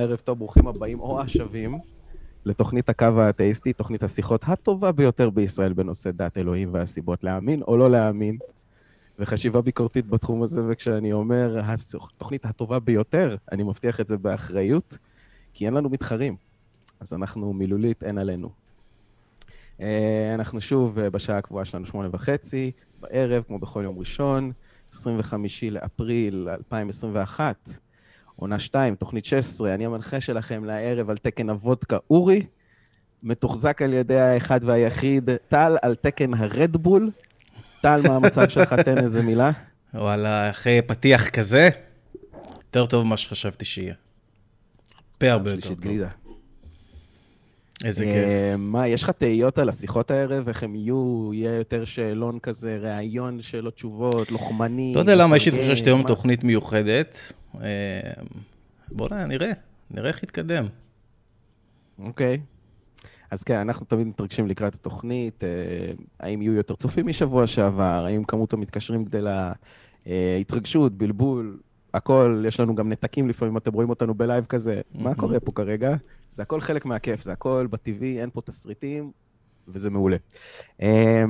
ערב טוב, ברוכים הבאים או השבים לתוכנית הקו האתאיסטי, תוכנית השיחות הטובה ביותר בישראל בנושא דת אלוהים והסיבות להאמין או לא להאמין, וחשיבה ביקורתית בתחום הזה, וכשאני אומר התוכנית הטובה ביותר, אני מבטיח את זה באחריות, כי אין לנו מתחרים. אז אנחנו מילולית, אין עלינו. אה, אנחנו שוב אה, בשעה הקבועה שלנו, שמונה וחצי, בערב, כמו בכל יום ראשון, 25 לאפריל 2021. עונה 2, תוכנית 16, אני המנחה שלכם לערב על תקן הוודקה אורי, מתוחזק על ידי האחד והיחיד, טל על תקן הרדבול. טל, מה המצב שלך? תן איזה מילה. וואלה, אחרי פתיח כזה, יותר טוב ממה שחשבתי שיהיה. הרבה הרבה יותר טוב. גלידה. איזה כיף. אה, מה, יש לך תהיות על השיחות הערב? איך הם יהיו? יהיה יותר שאלון כזה, ראיון, שאלות תשובות, לוחמני? לא יודע למה, יש לי תחושה שתהיה היום תוכנית מיוחדת. אה, בואו נראה, נראה איך יתקדם. אוקיי. אז כן, אנחנו תמיד מתרגשים לקראת התוכנית. אה, האם יהיו יותר צופים משבוע שעבר? האם כמות המתקשרים גדלה? התרגשות, בלבול, הכל, יש לנו גם נתקים לפעמים, אתם רואים אותנו בלייב כזה, מה קורה פה כרגע? זה הכל חלק מהכיף, זה הכל בטבעי, אין פה תסריטים, וזה מעולה. Um,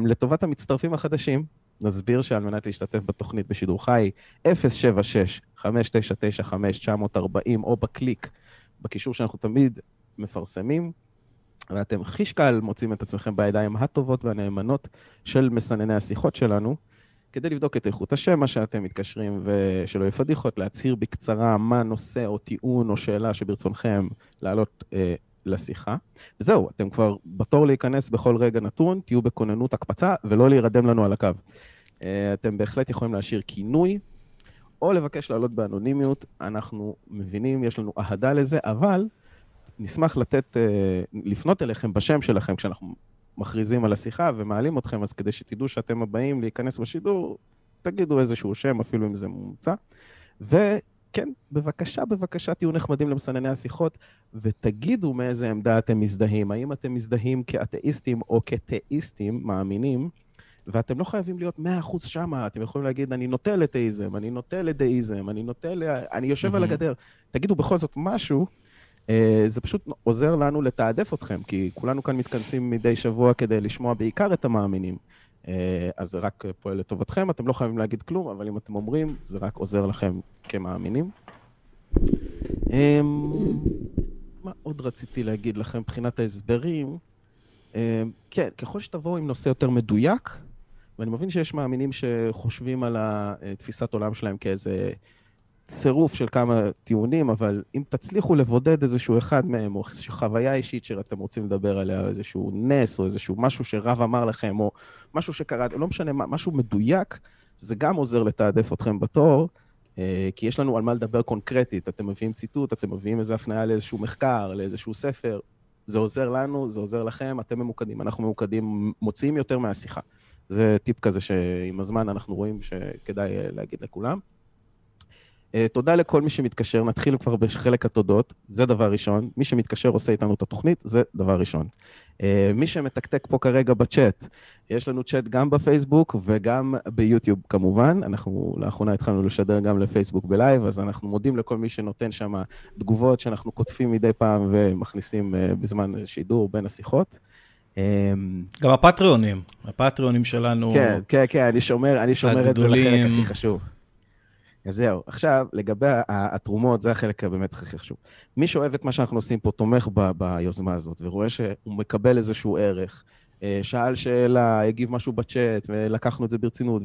לטובת המצטרפים החדשים, נסביר שעל מנת להשתתף בתוכנית בשידור חי, 076-5995-940, או בקליק, בקישור שאנחנו תמיד מפרסמים, ואתם חיש קל מוצאים את עצמכם בידיים הטובות והנאמנות של מסנני השיחות שלנו, כדי לבדוק את איכות השמע שאתם מתקשרים ושלא יהיו פדיחות, להצהיר בקצרה מה נושא או טיעון או שאלה שברצונכם להעלות אה, לשיחה. וזהו, אתם כבר בתור להיכנס בכל רגע נתון, תהיו בכוננות הקפצה ולא להירדם לנו על הקו. אה, אתם בהחלט יכולים להשאיר כינוי או לבקש לעלות באנונימיות. אנחנו מבינים, יש לנו אהדה לזה, אבל נשמח לתת, אה, לפנות אליכם בשם שלכם כשאנחנו מכריזים על השיחה ומעלים אתכם, אז כדי שתדעו שאתם הבאים להיכנס בשידור, תגידו איזשהו שם, אפילו אם זה מומצא. וכן, בבקשה, בבקשה תהיו נחמדים למסנני השיחות, ותגידו מאיזה עמדה אתם מזדהים. האם אתם מזדהים כאתאיסטים או כתאיסטים מאמינים? ואתם לא חייבים להיות 100% שמה, אתם יכולים להגיד, אני נוטה לתאיזם, אני נוטה לדאיזם, אני נוטה ל... אני יושב mm-hmm. על הגדר. תגידו בכל זאת משהו זה פשוט עוזר לנו לתעדף אתכם, כי כולנו כאן מתכנסים מדי שבוע כדי לשמוע בעיקר את המאמינים. אה, אז זה רק פועל לטובתכם, אתם לא חייבים להגיד כלום, אבל אם אתם אומרים, זה רק עוזר לכם כמאמינים. אמ, מה עוד רציתי להגיד לכם מבחינת ההסברים? אמ, כן, ככל שתבואו עם נושא יותר מדויק, ואני מבין שיש מאמינים שחושבים על התפיסת עולם שלהם כאיזה צירוף של כמה טיעונים, אבל אם תצליחו לבודד איזשהו אחד מהם, או חוויה אישית שאתם רוצים לדבר עליה, איזשהו נס, או איזשהו משהו שרב אמר לכם, או משהו שקרה, לא משנה משהו מדויק, זה גם עוזר לתעדף אתכם בתור, אה, כי יש לנו על מה לדבר קונקרטית. אתם מביאים ציטוט, אתם מביאים איזו הפניה לאיזשהו מחקר, לאיזשהו ספר, זה עוזר לנו, זה עוזר לכם, אתם ממוקדים, אנחנו ממוקדים, מוציאים יותר מהשיחה. זה טיפ כזה שעם הזמן אנחנו רואים שכדאי אה, להגיד לכולם. Uh, תודה לכל מי שמתקשר, נתחיל כבר בחלק התודות, זה דבר ראשון. מי שמתקשר עושה איתנו את התוכנית, זה דבר ראשון. Uh, מי שמתקתק פה כרגע בצ'אט, יש לנו צ'אט גם בפייסבוק וגם ביוטיוב כמובן. אנחנו לאחרונה התחלנו לשדר גם לפייסבוק בלייב, אז אנחנו מודים לכל מי שנותן שם תגובות שאנחנו קוטפים מדי פעם ומכניסים uh, בזמן שידור בין השיחות. גם הפטריונים, הפטריונים שלנו... כן, כן, כן, אני שומר, אני שומר את זה לחלק הכי חשוב. אז זהו. עכשיו, לגבי התרומות, זה החלק באמת הכי חשוב. מי שאוהב את מה שאנחנו עושים פה, תומך ב- ביוזמה הזאת, ורואה שהוא מקבל איזשהו ערך, אה, שאל שאלה, הגיב משהו בצ'אט, ולקחנו את זה ברצינות,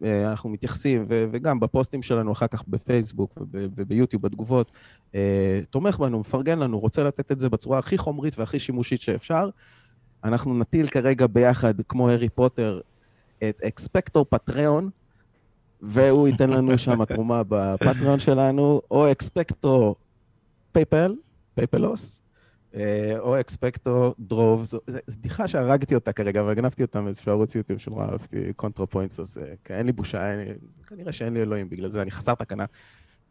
ואנחנו מתייחסים, ו- וגם בפוסטים שלנו אחר כך בפייסבוק וביוטיוב, בתגובות, אה, תומך בנו, מפרגן לנו, רוצה לתת את זה בצורה הכי חומרית והכי שימושית שאפשר. אנחנו נטיל כרגע ביחד, כמו הארי פוטר, את expecto Patreon, והוא ייתן לנו שם תרומה ב Patreon שלנו, או expecto PayPal, פייפלוס, או expecto דרוב. זו בדיחה שהרגתי אותה כרגע, אבל גנבתי אותה מאיזשהו ערוץ יוטיוב שנורא אהבתי, קונטרה פוינטס, אז אה, אין לי בושה, כנראה שאין לי אלוהים, בגלל זה אני חסר תקנה.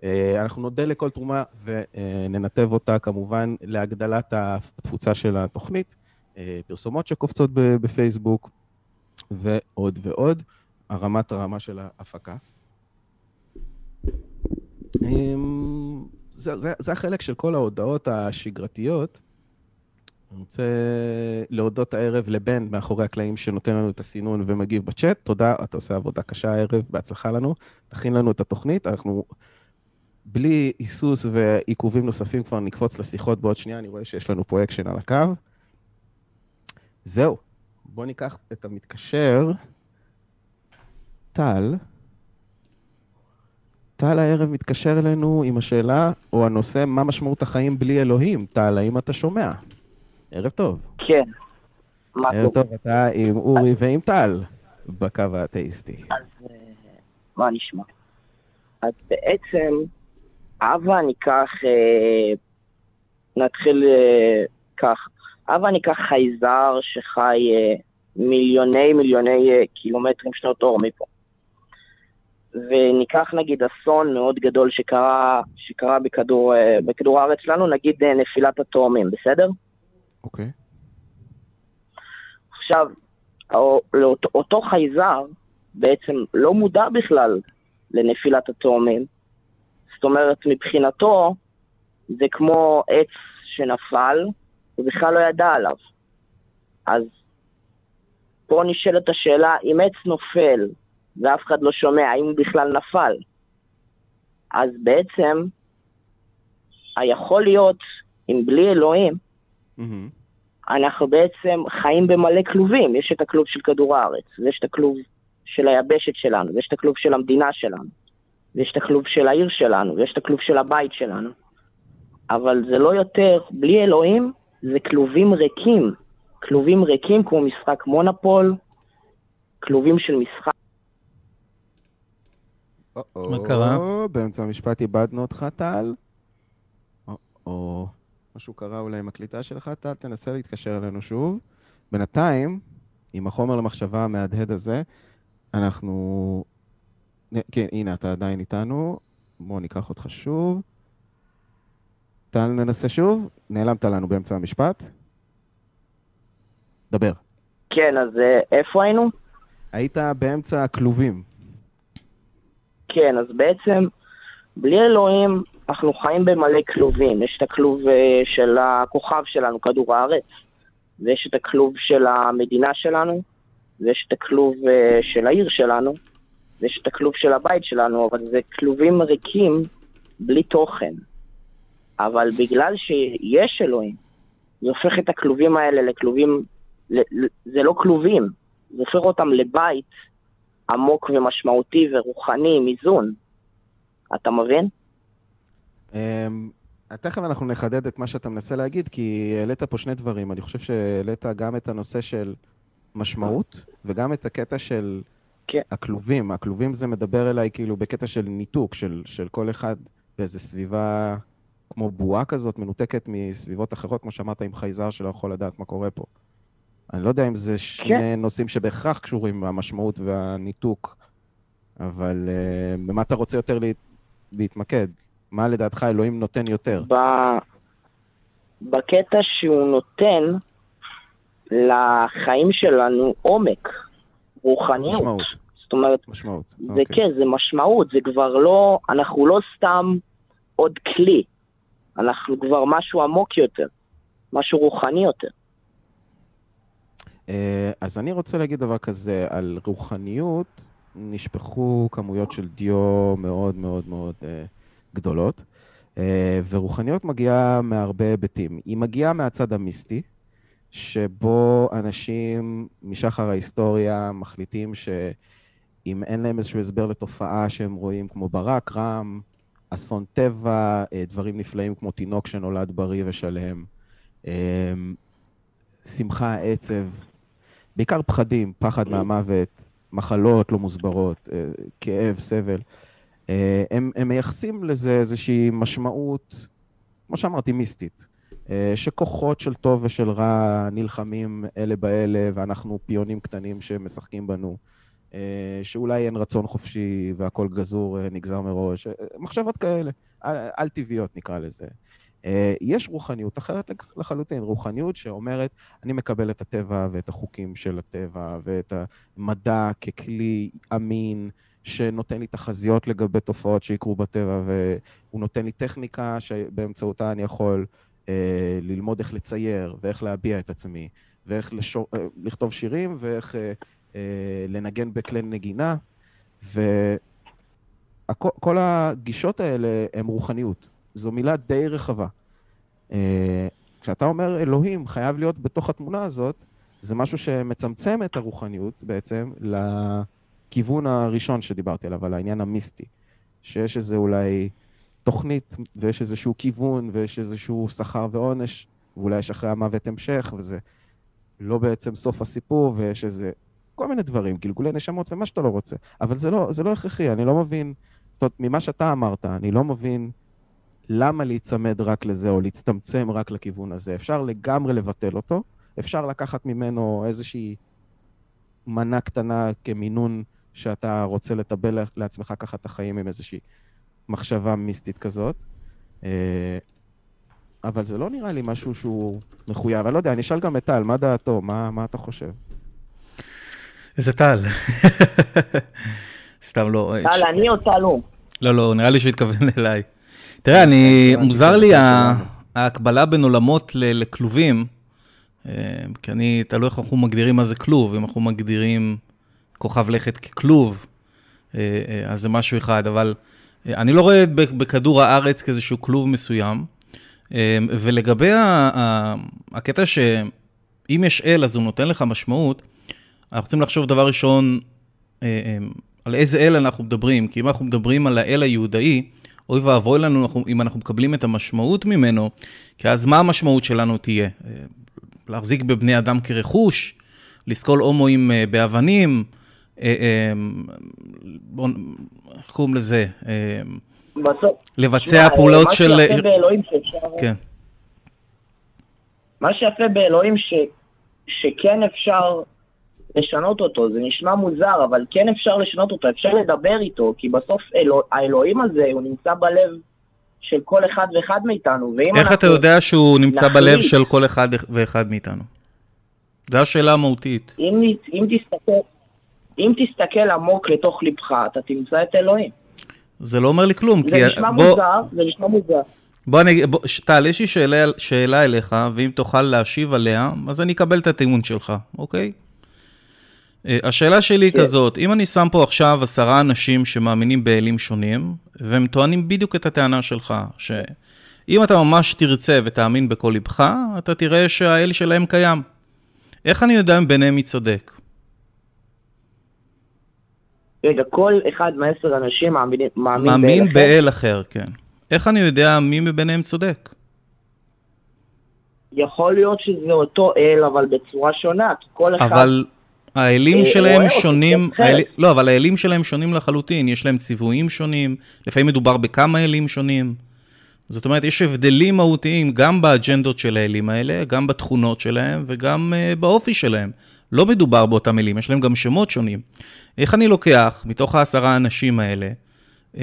אה, אנחנו נודה לכל תרומה וננתב אותה כמובן להגדלת התפוצה של התוכנית, אה, פרסומות שקופצות בפייסבוק ועוד ועוד. הרמת הרמה של ההפקה. אמ, זה, זה, זה החלק של כל ההודעות השגרתיות. אני רוצה להודות הערב לבן מאחורי הקלעים שנותן לנו את הסינון ומגיב בצ'אט. תודה, אתה עושה עבודה קשה הערב, בהצלחה לנו. תכין לנו את התוכנית, אנחנו בלי היסוס ועיכובים נוספים כבר נקפוץ לשיחות בעוד שנייה, אני רואה שיש לנו פה אקשן על הקו. זהו, בואו ניקח את המתקשר. טל. טל הערב מתקשר אלינו עם השאלה או הנושא, מה משמעות החיים בלי אלוהים? טל, האם אתה שומע? ערב טוב. כן. ערב טוב, אתה עם אורי ועם טל בקו האתאיסטי. אז אה, מה נשמע? אז בעצם, הבה ניקח, אה, נתחיל אה, כך, הבה ניקח חייזר שחי מיליוני מיליוני קילומטרים שנות אור מפה. וניקח נגיד אסון מאוד גדול שקרה, שקרה בכדור, בכדור הארץ שלנו, נגיד נפילת התאומים, בסדר? אוקיי. Okay. עכשיו, אותו, אותו חייזר בעצם לא מודע בכלל לנפילת התאומים. זאת אומרת, מבחינתו זה כמו עץ שנפל, ובכלל לא ידע עליו. אז פה נשאלת השאלה, אם עץ נופל ואף אחד לא שומע, האם הוא בכלל נפל? אז בעצם, היכול להיות, אם בלי אלוהים, mm-hmm. אנחנו בעצם חיים במלא כלובים. יש את הכלוב של כדור הארץ, ויש את הכלוב של היבשת שלנו, ויש את הכלוב של המדינה שלנו, ויש את הכלוב של העיר שלנו, ויש את הכלוב של הבית שלנו. אבל זה לא יותר, בלי אלוהים, זה כלובים ריקים. כלובים ריקים כמו משחק מונופול, כלובים של משחק. מה קרה? באמצע המשפט איבדנו אותך, טל. או משהו קרה אולי עם הקליטה שלך, אתה תנסה להתקשר אלינו שוב. בינתיים, עם החומר למחשבה המהדהד הזה, אנחנו... כן, הנה, אתה עדיין איתנו. בואו ניקח אותך שוב. טל, ננסה שוב. נעלמת לנו באמצע המשפט. דבר. כן, אז אה, איפה היינו? היית באמצע הכלובים. כן, אז בעצם, בלי אלוהים, אנחנו חיים במלא כלובים. יש את הכלוב אה, של הכוכב שלנו, כדור הארץ, ויש את הכלוב של המדינה שלנו, ויש את הכלוב אה, של העיר שלנו, ויש את הכלוב של הבית שלנו, אבל זה כלובים ריקים בלי תוכן. אבל בגלל שיש אלוהים, זה הופך את הכלובים האלה לכלובים, זה לא כלובים, זה הופך אותם לבית עמוק ומשמעותי ורוחני, עם איזון. אתה מבין? אמ, תכף אנחנו נחדד את מה שאתה מנסה להגיד, כי העלית פה שני דברים. אני חושב שהעלית גם את הנושא של משמעות, וגם את הקטע של כן. הכלובים. הכלובים זה מדבר אליי כאילו בקטע של ניתוק, של, של כל אחד באיזו סביבה כמו בועה כזאת, מנותקת מסביבות אחרות, כמו שאמרת, עם חייזר שלא יכול לדעת מה קורה פה. אני לא יודע אם זה שני כן. נושאים שבהכרח קשורים במשמעות והניתוק, אבל uh, במה אתה רוצה יותר לה, להתמקד? מה לדעתך אלוהים נותן יותר? ב... בקטע שהוא נותן לחיים שלנו עומק, רוחניות. משמעות. זאת אומרת, משמעות. זה אוקיי. כן, זה משמעות, זה כבר לא, אנחנו לא סתם עוד כלי, אנחנו כבר משהו עמוק יותר, משהו רוחני יותר. אה, אז אני רוצה להגיד דבר כזה, על רוחניות נשפכו כמויות של דיו מאוד מאוד מאוד uh, גדולות, אה, ורוחניות מגיעה מהרבה היבטים. היא מגיעה מהצד המיסטי, שבו אנשים משחר ההיסטוריה מחליטים שאם אין להם איזשהו הסבר לתופעה שהם רואים, כמו ברק, רם, אסון טבע, אה, דברים נפלאים כמו תינוק שנולד בריא ושלם, אה, שמחה, עצב, בעיקר פחדים, פחד מהמוות, מחלות לא מוסברות, כאב, סבל. אה, הם, הם מייחסים לזה איזושהי משמעות, כמו שאמרתי, מיסטית. אה, שכוחות של טוב ושל רע נלחמים אלה באלה, ואנחנו פיונים קטנים שמשחקים בנו. אה, שאולי אין רצון חופשי והכל גזור, נגזר מראש. מחשבות כאלה, על טבעיות נקרא לזה. יש רוחניות אחרת לחלוטין, רוחניות שאומרת, אני מקבל את הטבע ואת החוקים של הטבע ואת המדע ככלי אמין, שנותן לי תחזיות לגבי תופעות שיקרו בטבע, והוא נותן לי טכניקה שבאמצעותה אני יכול אה, ללמוד איך לצייר, ואיך להביע את עצמי, ואיך לשור, אה, לכתוב שירים, ואיך אה, אה, לנגן בכלי נגינה, וכל הגישות האלה הן רוחניות. זו מילה די רחבה. אה, כשאתה אומר אלוהים חייב להיות בתוך התמונה הזאת, זה משהו שמצמצם את הרוחניות בעצם לכיוון הראשון שדיברתי עליו, על העניין המיסטי. שיש איזה אולי תוכנית, ויש איזשהו כיוון, ויש איזשהו שכר ועונש, ואולי יש אחרי המוות המשך, וזה לא בעצם סוף הסיפור, ויש איזה כל מיני דברים, גלגולי נשמות ומה שאתה לא רוצה. אבל זה לא, זה לא הכרחי, אני לא מבין, זאת אומרת, ממה שאתה אמרת, אני לא מבין למה להיצמד רק לזה, או להצטמצם רק לכיוון הזה. אפשר לגמרי לבטל אותו, אפשר לקחת ממנו איזושהי מנה קטנה כמינון שאתה רוצה לטבל לעצמך ככה את החיים עם איזושהי מחשבה מיסטית כזאת. אה, אבל זה לא נראה לי משהו שהוא מחויב. אני לא יודע, אני אשאל גם את טל, מה דעתו? מה, מה אתה חושב? איזה טל. סתם לא. טל, אני או טל הוא? לא, לא, נראה לי שהוא התכוון אליי. תראה, אני, מוזר לי ההקבלה בין עולמות לכלובים, אה, כי אני, תלוי איך אנחנו מגדירים מה זה כלוב, אם אנחנו מגדירים כוכב לכת ככלוב, אה, אה, אז זה משהו אחד, אבל אני לא רואה בכדור הארץ כאיזשהו כלוב מסוים, ולגבי הקטע שאם יש אל, אז הוא נותן לך משמעות, אנחנו צריכים לחשוב דבר ראשון, על איזה אל אנחנו מדברים, כי אם אנחנו מדברים על האל היהודאי, אוי ואבוי לנו אם אנחנו מקבלים את המשמעות ממנו, כי אז מה המשמעות שלנו תהיה? אה, להחזיק בבני אדם כרכוש, לסקול הומואים אה, באבנים, אה, בואו, איך קוראים לזה? בסוף. לבצע פעולות של... מה שיפה באלוהים שאפשר... כן. מה שיפה באלוהים שכן אפשר לשנות אותו. זה נשמע מוזר, אבל כן אפשר לשנות אותו, אפשר לדבר איתו, כי בסוף אלוה, האלוהים הזה, הוא נמצא בלב של כל אחד ואחד מאיתנו. איך אתה יודע שהוא נמצא נחליט, בלב של כל אחד ואחד מאיתנו? זו השאלה המהותית. אם, אם, תסתכל, אם תסתכל עמוק לתוך לבך, אתה תמצא את אלוהים. זה לא אומר לי כלום, זה כי... נשמע בוא... מוזר, זה נשמע מוזר. בוא אני, בוא, טל, יש לי שאלה, שאלה אליך, ואם תוכל להשיב עליה, אז אני אקבל את הטיעון שלך, אוקיי? אה, השאלה שלי היא כן. כזאת, אם אני שם פה עכשיו עשרה אנשים שמאמינים באלים שונים, והם טוענים בדיוק את הטענה שלך, שאם אתה ממש תרצה ותאמין בכל לבך, אתה תראה שהאל שלהם קיים. איך אני יודע אם ביניהם מי צודק? רגע, כל אחד מעשר אנשים מאמין, מאמין, מאמין באל, באל אחר? אחר, כן. איך אני יודע מי מביניהם צודק? יכול להיות שזה אותו אל, אבל בצורה שונה, כי כל אחד... אבל האלים אה, שלהם שונים, האל... לא, אבל האלים שלהם שונים לחלוטין, יש להם ציוויים שונים, לפעמים מדובר בכמה אלים שונים. זאת אומרת, יש הבדלים מהותיים גם באג'נדות של האלים האלה, גם בתכונות שלהם וגם uh, באופי שלהם. לא מדובר באותם אלים, יש להם גם שמות שונים. איך אני לוקח מתוך העשרה האנשים האלה uh,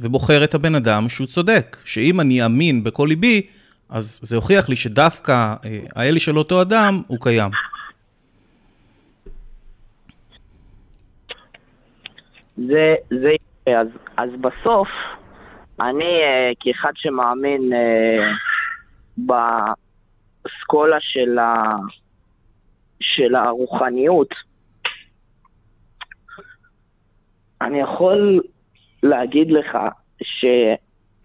ובוחר את הבן אדם שהוא צודק, שאם אני אאמין בכל ליבי, אז זה הוכיח לי שדווקא uh, האל של אותו אדם הוא קיים. זה, זה, אז, אז בסוף, אני uh, כאחד שמאמין uh, באסכולה של, ה, של הרוחניות, אני יכול להגיד לך ש,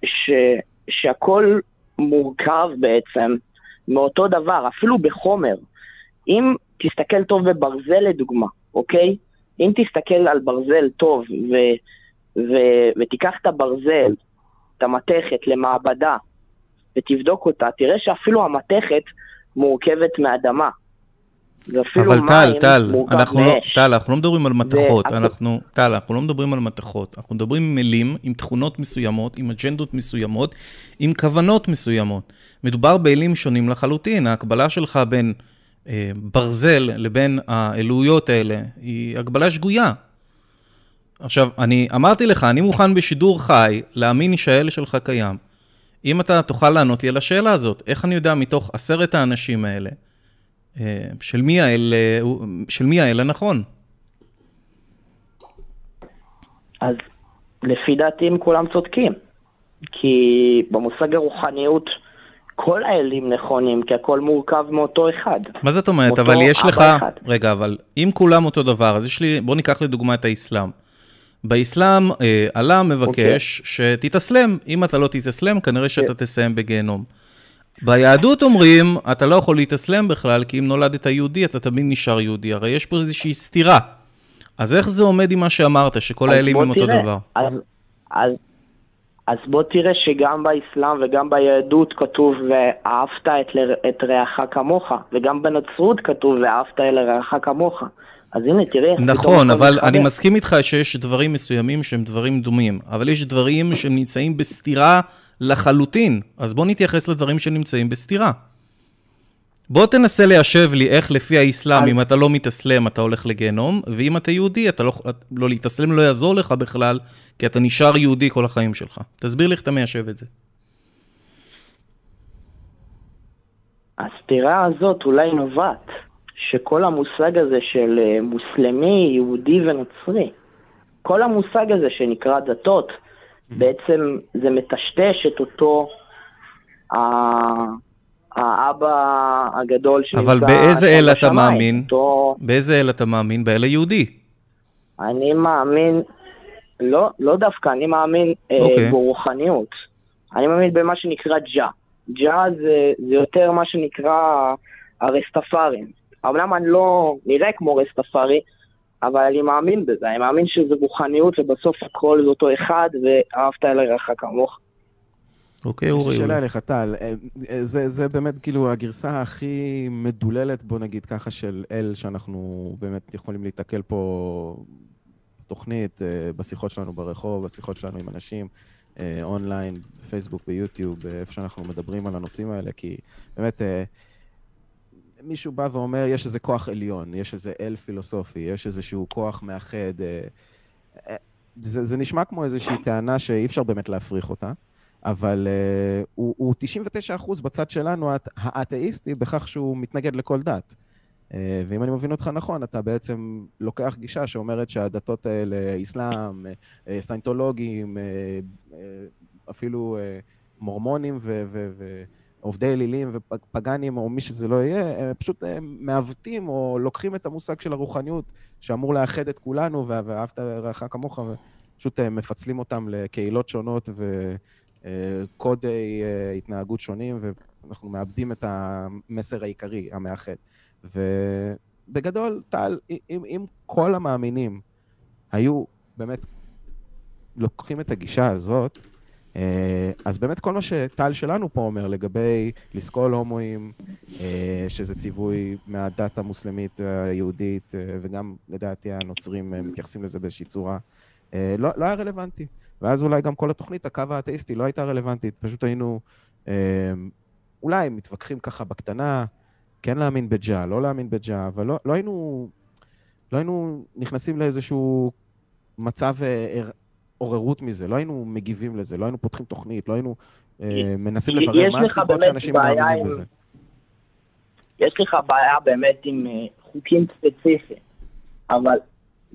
ש, שהכל מורכב בעצם מאותו דבר, אפילו בחומר. אם תסתכל טוב בברזל לדוגמה, אוקיי? אם תסתכל על ברזל טוב ו, ו, ותיקח את הברזל, את המתכת, למעבדה ותבדוק אותה, תראה שאפילו המתכת מורכבת מאדמה. אבל טל, טל, אנחנו לא, טל, אנחנו לא מדברים על מתכות, אנחנו, טל, אנחנו לא מדברים על מתכות, אנחנו מדברים עם מילים, עם תכונות מסוימות, עם אג'נדות מסוימות, עם כוונות מסוימות. מדובר באלים שונים לחלוטין, ההקבלה שלך בין אה, ברזל לבין האלוהיות האלה היא הגבלה שגויה. עכשיו, אני אמרתי לך, אני מוכן בשידור חי להאמין שהאל שלך קיים. אם אתה תוכל לענות לי על השאלה הזאת, איך אני יודע מתוך עשרת האנשים האלה, אה, של מי האל, אה, של מי האל הנכון? אז לפי דעתי הם כולם צודקים. כי במושג הרוחניות כל האלים נכונים, כי הכל מורכב מאותו אחד. מה זאת אומרת? אבל יש לך... אחד. רגע, אבל אם כולם אותו דבר, אז יש לי... בוא ניקח לדוגמה את האסלאם. באסלאם, אה, אללה מבקש okay. אוקיי. שתתאסלם. אם אתה לא תתאסלם, כנראה שאתה okay. כן. תסיים בגיהנום. ביהדות אומרים, אתה לא יכול להתאסלם בכלל, כי אם נולדת יהודי, אתה תמיד נשאר יהודי. הרי יש פה איזושהי סתירה. אז איך זה עומד עם מה שאמרת, שכל האלים הם אותו דבר? אז, אז, אז בוא תראה שגם באסלאם וגם ביהדות כתוב ואהבת את, את רעך כמוך, וגם בנצרות כתוב ואהבת אל רעך כמוך. אז הנה, תראה... נכון, אבל אני מסכים איתך שיש דברים מסוימים שהם דברים דומים, אבל יש דברים שהם נמצאים בסתירה לחלוטין, אז בוא נתייחס לדברים שנמצאים בסתירה. בוא תנסה ליישב לי איך לפי האסלאם, אם אתה לא מתאסלם, אתה הולך לגיהנום, ואם אתה יהודי, אתה לא, לא להתאסלם לא יעזור לך בכלל, כי אתה נשאר יהודי כל החיים שלך. תסביר לי איך אתה מיישב את זה. הסתירה הזאת אולי נובעת שכל המושג הזה של אה, מוסלמי, יהודי ונוצרי, כל המושג הזה שנקרא דתות, mm-hmm. בעצם זה מטשטש את אותו האבא הגדול שנקרא... אבל באיזה אל אתה מאמין? אותו... באיזה אל אתה מאמין? באל היהודי. אני מאמין, לא, לא דווקא, אני מאמין okay. אה, אוקיי. ברוחניות. אני מאמין במה שנקרא ג'ה. ג'ה זה, זה יותר מה שנקרא הרסטפארים. אמנם אני לא נראה כמו רסטפארי, אבל אני מאמין בזה, אני מאמין שזה רוחניות ובסוף הכל זה אותו אחד, ואהבת אל הרעך כמוך. אוקיי, אורי. יש שאלה אליך, טל. אה, אה, זה, זה באמת כאילו הגרסה הכי מדוללת, בוא נגיד ככה, של אל שאנחנו באמת יכולים להתקל פה בתוכנית, אה, בשיחות שלנו ברחוב, בשיחות שלנו עם אנשים, אונליין, בפייסבוק, ביוטיוב, איפה שאנחנו מדברים על הנושאים האלה, כי באמת... מישהו בא ואומר, יש איזה כוח עליון, יש איזה אל פילוסופי, יש איזשהו כוח מאחד. זה, זה נשמע כמו איזושהי טענה שאי אפשר באמת להפריך אותה, אבל uh, הוא, הוא 99% בצד שלנו, האתאיסטי, בכך שהוא מתנגד לכל דת. Uh, ואם אני מבין אותך נכון, אתה בעצם לוקח גישה שאומרת שהדתות האלה, אסלאם, uh, סיינטולוגים, אפילו מורמונים ו... ו, ו עובדי אלילים ופגאנים, או מי שזה לא יהיה, הם פשוט מעוותים או לוקחים את המושג של הרוחניות, שאמור לאחד את כולנו, ואהבת רעך כמוך, ופשוט אה, מפצלים אותם לקהילות שונות וקודי אה, התנהגות שונים, ואנחנו מאבדים את המסר העיקרי, המאחד. ובגדול, טל, אם, אם כל המאמינים היו באמת לוקחים את הגישה הזאת, אה, אז באמת כל מה שטל שלנו פה אומר לגבי לסקול הומואים, אה, שזה ציווי מהדת המוסלמית היהודית, אה, וגם לדעתי הנוצרים מתייחסים לזה באיזושהי צורה, לא, לא היה רלוונטי. ואז אולי גם כל התוכנית, הקו האתאיסטי, לא הייתה רלוונטית. פשוט היינו אולי מתווכחים ככה בקטנה, כן להאמין בג'ה, לא להאמין בג'ה, אבל לא, לא היינו... לא היינו נכנסים לאיזשהו מצב עוררות מזה, לא היינו מגיבים לזה, לא היינו פותחים תוכנית, לא היינו אה, מנסים לברר מה הסיבות שאנשים מאמינים בזה. יש לך בעיה באמת עם אה, חוקים ספציפיים, אבל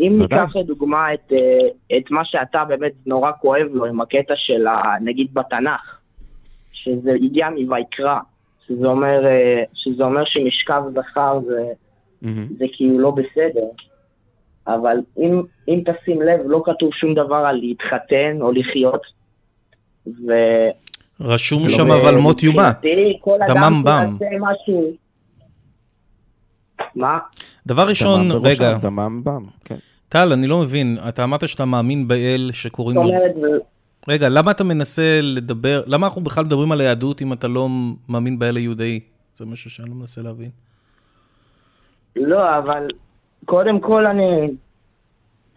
אם ניקח לדוגמה את, אה, את מה שאתה באמת נורא כואב לו עם הקטע של, נגיד בתנ"ך, שזה הגיע מויקרא, שזה אומר, אה, שזה אומר שמשכב זכר זה, mm-hmm. זה כאילו לא בסדר. אבל אם, אם תשים לב, לא כתוב שום דבר על להתחתן או לחיות. ו... רשום שם אבל מות יומת, דמם בם. מה? דבר ראשון, רגע. כן. טל, אני לא מבין, אתה אמרת שאתה מאמין באל שקוראים לו... רגע, למה אתה מנסה לדבר, למה אנחנו בכלל מדברים על היהדות אם אתה לא מאמין באל היהודאי? זה משהו שאני לא מנסה להבין. לא, אבל קודם כל אני,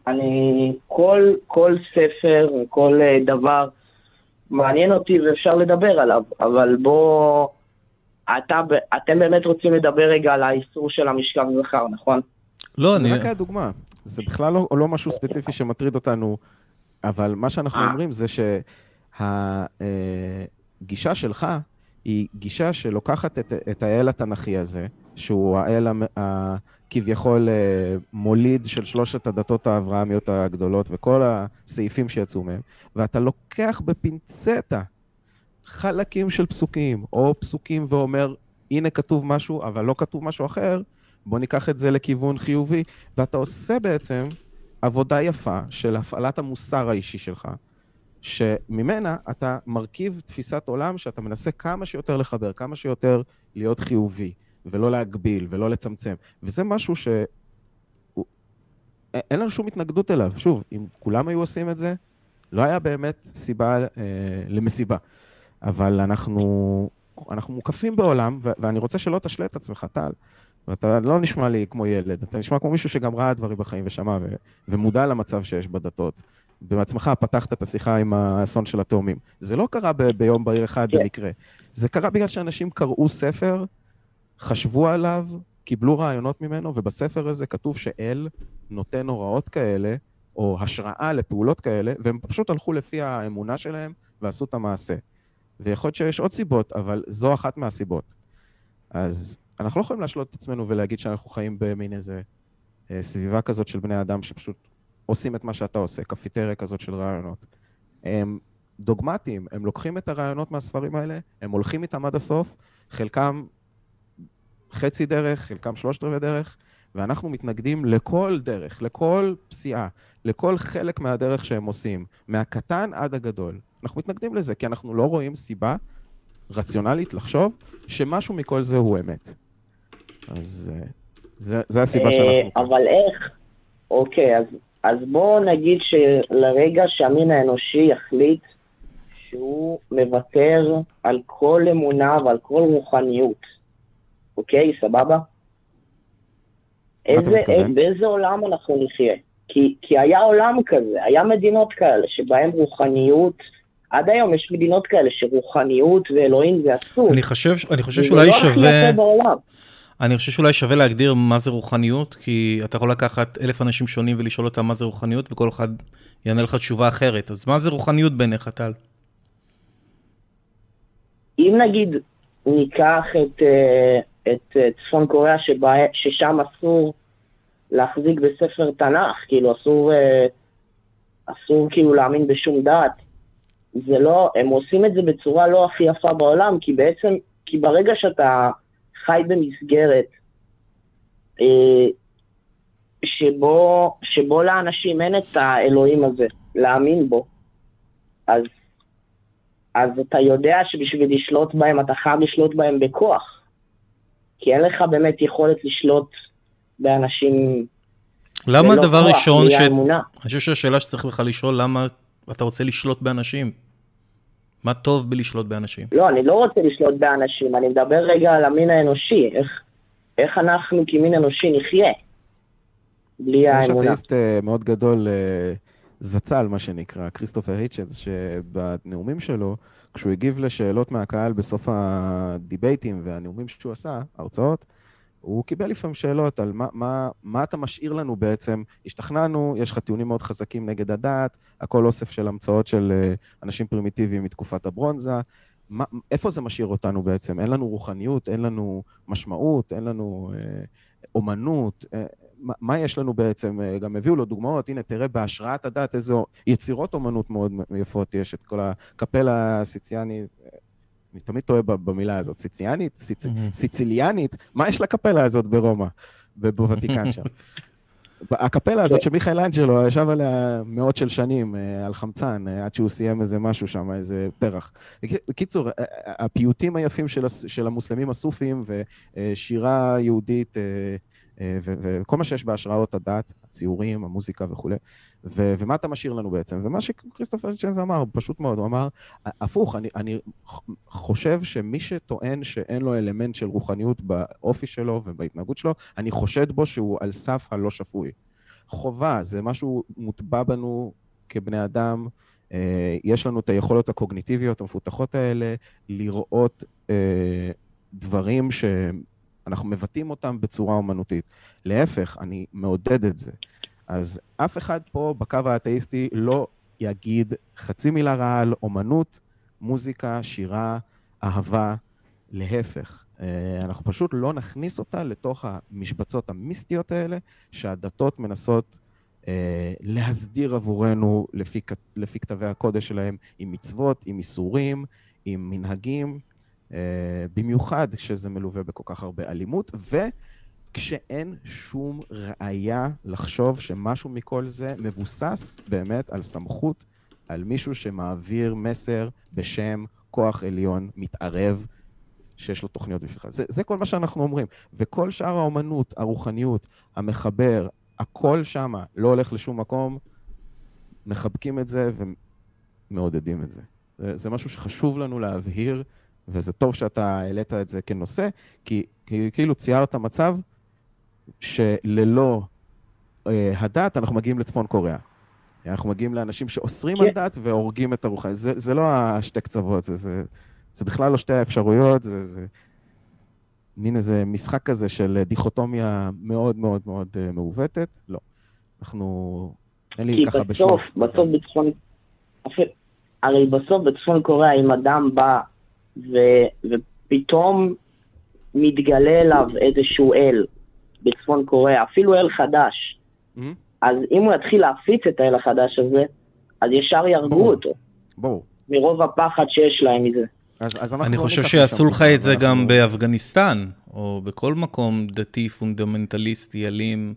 אני, כל, כל ספר, כל אה, דבר מעניין אותי ואפשר לדבר עליו, אבל בוא, אתה, אתם באמת רוצים לדבר רגע על האיסור של המשכב זכר, נכון? לא, אני... זה רק היה דוגמה. זה בכלל לא, לא משהו ספציפי שמטריד אותנו, אבל מה שאנחנו אה. אומרים זה שהגישה אה, שלך היא גישה שלוקחת את, את האל התנ"כי הזה, שהוא האל כביכול אה, מוליד של שלושת הדתות האברהמיות הגדולות וכל הסעיפים שיצאו מהם, ואתה לוקח בפינצטה חלקים של פסוקים, או פסוקים ואומר, הנה כתוב משהו, אבל לא כתוב משהו אחר, בוא ניקח את זה לכיוון חיובי, ואתה עושה בעצם עבודה יפה של הפעלת המוסר האישי שלך, שממנה אתה מרכיב תפיסת עולם שאתה מנסה כמה שיותר לחבר, כמה שיותר להיות חיובי, ולא להגביל, ולא לצמצם. וזה משהו ש... אין לנו שום התנגדות אליו. שוב, אם כולם היו עושים את זה, לא היה באמת סיבה אה, למסיבה. אבל אנחנו, אנחנו מוקפים בעולם, ו- ואני רוצה שלא תשלה את עצמך, טל. ואתה לא נשמע לי כמו ילד, אתה נשמע כמו מישהו שגם ראה דברים בחיים ושמע ו- ומודע למצב שיש בדתות. בעצמך פתחת את השיחה עם האסון של התאומים. זה לא קרה ב- ביום בהיר אחד כן. במקרה. זה קרה בגלל שאנשים קראו ספר, חשבו עליו, קיבלו רעיונות ממנו, ובספר הזה כתוב שאל נותן הוראות כאלה, או השראה לפעולות כאלה, והם פשוט הלכו לפי האמונה שלהם ועשו את המעשה. ויכול להיות שיש עוד סיבות, אבל זו אחת מהסיבות. אז אנחנו לא יכולים להשלות את עצמנו ולהגיד שאנחנו חיים במין איזה אה, סביבה כזאת של בני אדם שפשוט עושים את מה שאתה עושה, קפיטריה כזאת של רעיונות. הם דוגמטיים, הם לוקחים את הרעיונות מהספרים האלה, הם הולכים איתם עד הסוף, חלקם חצי דרך, חלקם שלושת רבעי דרך, ואנחנו מתנגדים לכל דרך, לכל פסיעה, לכל חלק מהדרך שהם עושים, מהקטן עד הגדול. אנחנו מתנגדים לזה, כי אנחנו לא רואים סיבה רציונלית לחשוב שמשהו מכל זה הוא אמת. אז אה, זה, זה הסיבה שאנחנו... אה, אבל איך? אוקיי, אז, אז בואו נגיד שלרגע שהמין האנושי יחליט שהוא מוותר על כל אמונה ועל כל רוחניות, אוקיי? סבבה? איזה, באיזה עולם אנחנו נחיה? כי, כי היה עולם כזה, היה מדינות כאלה שבהן רוחניות, עד היום יש מדינות כאלה שרוחניות ואלוהים זה אסור. אני חושב, אני חושב שאולי שווה... אני חושב שאולי שווה להגדיר מה זה רוחניות, כי אתה יכול לקחת אלף אנשים שונים ולשאול אותם מה זה רוחניות, וכל אחד יענה לך תשובה אחרת. אז מה זה רוחניות בעיניך, טל? אם נגיד ניקח את, אה, את אה, צפון קוריאה, שבה, ששם אסור להחזיק בספר תנ"ך, כאילו אסור, אה, אסור כאילו להאמין בשום דת. זה לא, הם עושים את זה בצורה לא הכי יפה בעולם, כי בעצם, כי ברגע שאתה חי במסגרת אה, שבו, שבו לאנשים אין את האלוהים הזה, להאמין בו, אז, אז אתה יודע שבשביל לשלוט בהם, אתה חייב לשלוט בהם בכוח. כי אין לך באמת יכולת לשלוט באנשים למה דבר ראשון, ש... אני חושב שהשאלה שצריך לך לשאול, למה אתה רוצה לשלוט באנשים? מה טוב בלשלוט באנשים? לא, אני לא רוצה לשלוט באנשים, אני מדבר רגע על המין האנושי, איך, איך אנחנו כמין אנושי נחיה בלי האמונה. יש אתאיסט אה, מאוד גדול, אה, זצ"ל, מה שנקרא, כריסטופר היצ'נס, שבנאומים שלו, כשהוא הגיב לשאלות מהקהל בסוף הדיבייטים והנאומים שהוא עשה, הרצאות, הוא קיבל לפעמים שאלות על מה, מה, מה אתה משאיר לנו בעצם. השתכנענו, יש לך טיעונים מאוד חזקים נגד הדת, הכל אוסף של המצאות של אה, אנשים פרימיטיביים מתקופת הברונזה. מה, איפה זה משאיר אותנו בעצם? אין לנו רוחניות, אין לנו משמעות, אין לנו אה, אומנות. אה, מה, מה יש לנו בעצם? אה, גם הביאו לו דוגמאות, הנה, תראה בהשראת הדת איזה יצירות אומנות מאוד יפות יש, את כל הקפלה הסיציאני, אני תמיד טועה במילה הזאת, סיציאנית, סיצ... סיציליאנית, מה יש לקפלה הזאת ברומא, בוותיקן שם? הקפלה הזאת שמיכאל אנג'לו ישב עליה מאות של שנים אה, על חמצן, אה, עד שהוא סיים איזה משהו שם, איזה פרח. בקיצור, אה, הפיוטים היפים של המוסלמים הסופים ושירה יהודית אה, וכל מה שיש בהשראות הדת, הציורים, המוזיקה וכולי. ו- ומה אתה משאיר לנו בעצם? ומה שכריסטופר צ'נז אמר, פשוט מאוד, הוא אמר, הפוך, אני, אני חושב שמי שטוען שאין לו אלמנט של רוחניות באופי שלו ובהתנהגות שלו, אני חושד בו שהוא על סף הלא שפוי. חובה, זה משהו מוטבע בנו כבני אדם. אה, יש לנו את היכולות הקוגניטיביות המפותחות האלה לראות אה, דברים שהם אנחנו מבטאים אותם בצורה אומנותית. להפך, אני מעודד את זה. אז אף אחד פה בקו האתאיסטי לא יגיד חצי מילה רעה על אומנות, מוזיקה, שירה, אהבה. להפך. אה, אנחנו פשוט לא נכניס אותה לתוך המשבצות המיסטיות האלה, שהדתות מנסות אה, להסדיר עבורנו לפי, לפי כתבי הקודש שלהם, עם מצוות, עם איסורים, עם מנהגים, במיוחד כשזה מלווה בכל כך הרבה אלימות, וכשאין שום ראיה לחשוב שמשהו מכל זה מבוסס באמת על סמכות, על מישהו שמעביר מסר בשם כוח עליון מתערב שיש לו תוכניות בשבילך. זה, זה כל מה שאנחנו אומרים. וכל שאר האומנות, הרוחניות, המחבר, הכל שם לא הולך לשום מקום, מחבקים את זה ומעודדים את זה. זה, זה משהו שחשוב לנו להבהיר, וזה טוב שאתה העלית את זה כנושא, כי, כי כאילו ציירת מצב שללא אה, הדת אנחנו מגיעים לצפון קוריאה. אנחנו מגיעים לאנשים שאוסרים על כן. דת והורגים את הרוחניות. זה, זה לא השתי קצוות, זה, זה, זה בכלל לא שתי האפשרויות, זה, זה מין איזה משחק כזה של דיכוטומיה מאוד מאוד מאוד אה, מעוותת. לא. אנחנו... אין לי ככה בשלוף. כי בסוף, בסוף בצפון... הרי בסוף בצפון קוריאה, אם אדם בא ו... ופתאום מתגלה אליו איזשהו אל בצפון קוריאה, אפילו אל חדש, mm-hmm. אז אם הוא יתחיל להפיץ את האל החדש הזה, אז ישר יהרגו. אותו. ברור. מרוב הפחד שיש להם מזה. אז, אז אני לא חושב שיעשו לך את זה גם באפגניסטן, או בכל מקום דתי, פונדמנטליסטי, אלים.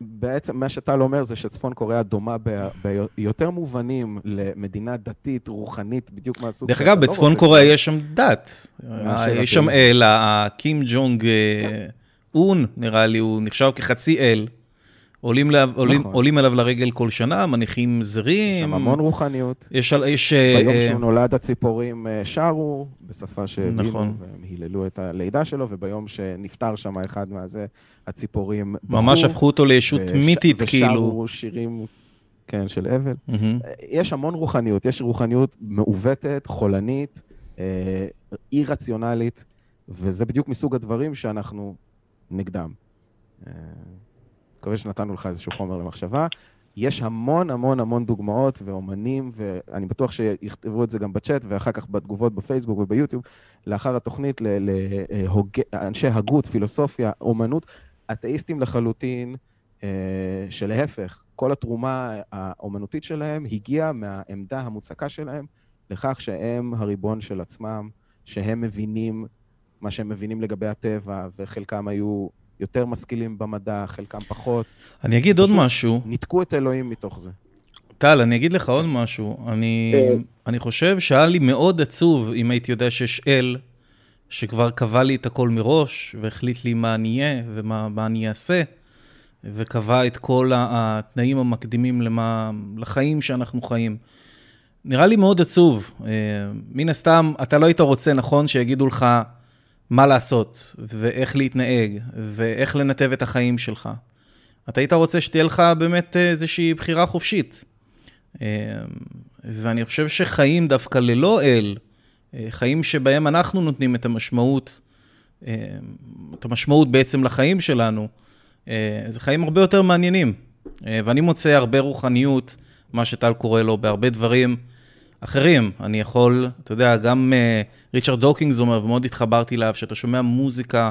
בעצם מה שטל אומר זה שצפון קוריאה דומה ביותר מובנים למדינה דתית, רוחנית, בדיוק מהסוג דרך אגב, לא בצפון קוריאה יש שם דת. יש שם אל, הקים ג'ונג כן. אה, און, נראה לי, הוא נחשב כחצי אל. עולים, לה, עולים, נכון. עולים אליו לרגל כל שנה, מניחים זרים. יש שם המון רוחניות. יש... יש ביום uh, שהוא נולד הציפורים uh, שרו, בשפה שהבינו, נכון. והם היללו את הלידה שלו, וביום שנפטר שם אחד מהזה, הציפורים בחו. ממש הפכו אותו לישות וש... מיתית, ושרו כאילו. ושרו שירים, כן, של אבל. Mm-hmm. יש המון רוחניות, יש רוחניות מעוותת, חולנית, אה, אי-רציונלית, וזה בדיוק מסוג הדברים שאנחנו נגדם. מקווה שנתנו לך איזשהו חומר למחשבה. יש המון המון המון דוגמאות ואומנים, ואני בטוח שיכתבו את זה גם בצ'אט ואחר כך בתגובות בפייסבוק וביוטיוב, לאחר התוכנית לאנשי הגות, פילוסופיה, אומנות, אתאיסטים לחלוטין, אה, שלהפך, כל התרומה האומנותית שלהם הגיעה מהעמדה המוצקה שלהם לכך שהם הריבון של עצמם, שהם מבינים מה שהם מבינים לגבי הטבע, וחלקם היו יותר משכילים במדע, חלקם פחות. אני אגיד עוד משהו. ניתקו את אלוהים מתוך זה. טל, אני אגיד לך עוד משהו. אני, כן. אני חושב שהיה לי מאוד עצוב אם הייתי יודע שיש אל שכבר קבע לי את הכל מראש, והחליט לי מה אני אהיה ומה אני אעשה, וקבע את כל התנאים המקדימים למה, לחיים שאנחנו חיים. נראה לי מאוד עצוב. אה, מן הסתם, אתה לא היית רוצה, נכון, שיגידו לך, מה לעשות, ואיך להתנהג, ואיך לנתב את החיים שלך. אתה היית רוצה שתהיה לך באמת איזושהי בחירה חופשית. אה, ואני חושב שחיים דווקא ללא אל, אה, חיים שבהם אנחנו נותנים את המשמעות, אה, את המשמעות בעצם לחיים שלנו, זה חיים הרבה יותר מעניינים. ואני מוצא הרבה רוחניות, מה שטל קורא לו, בהרבה דברים. אחרים. אני יכול, אתה יודע, גם uh, ריצ'רד דוקינס אומר, ומאוד התחברתי אליו, שאתה שומע מוזיקה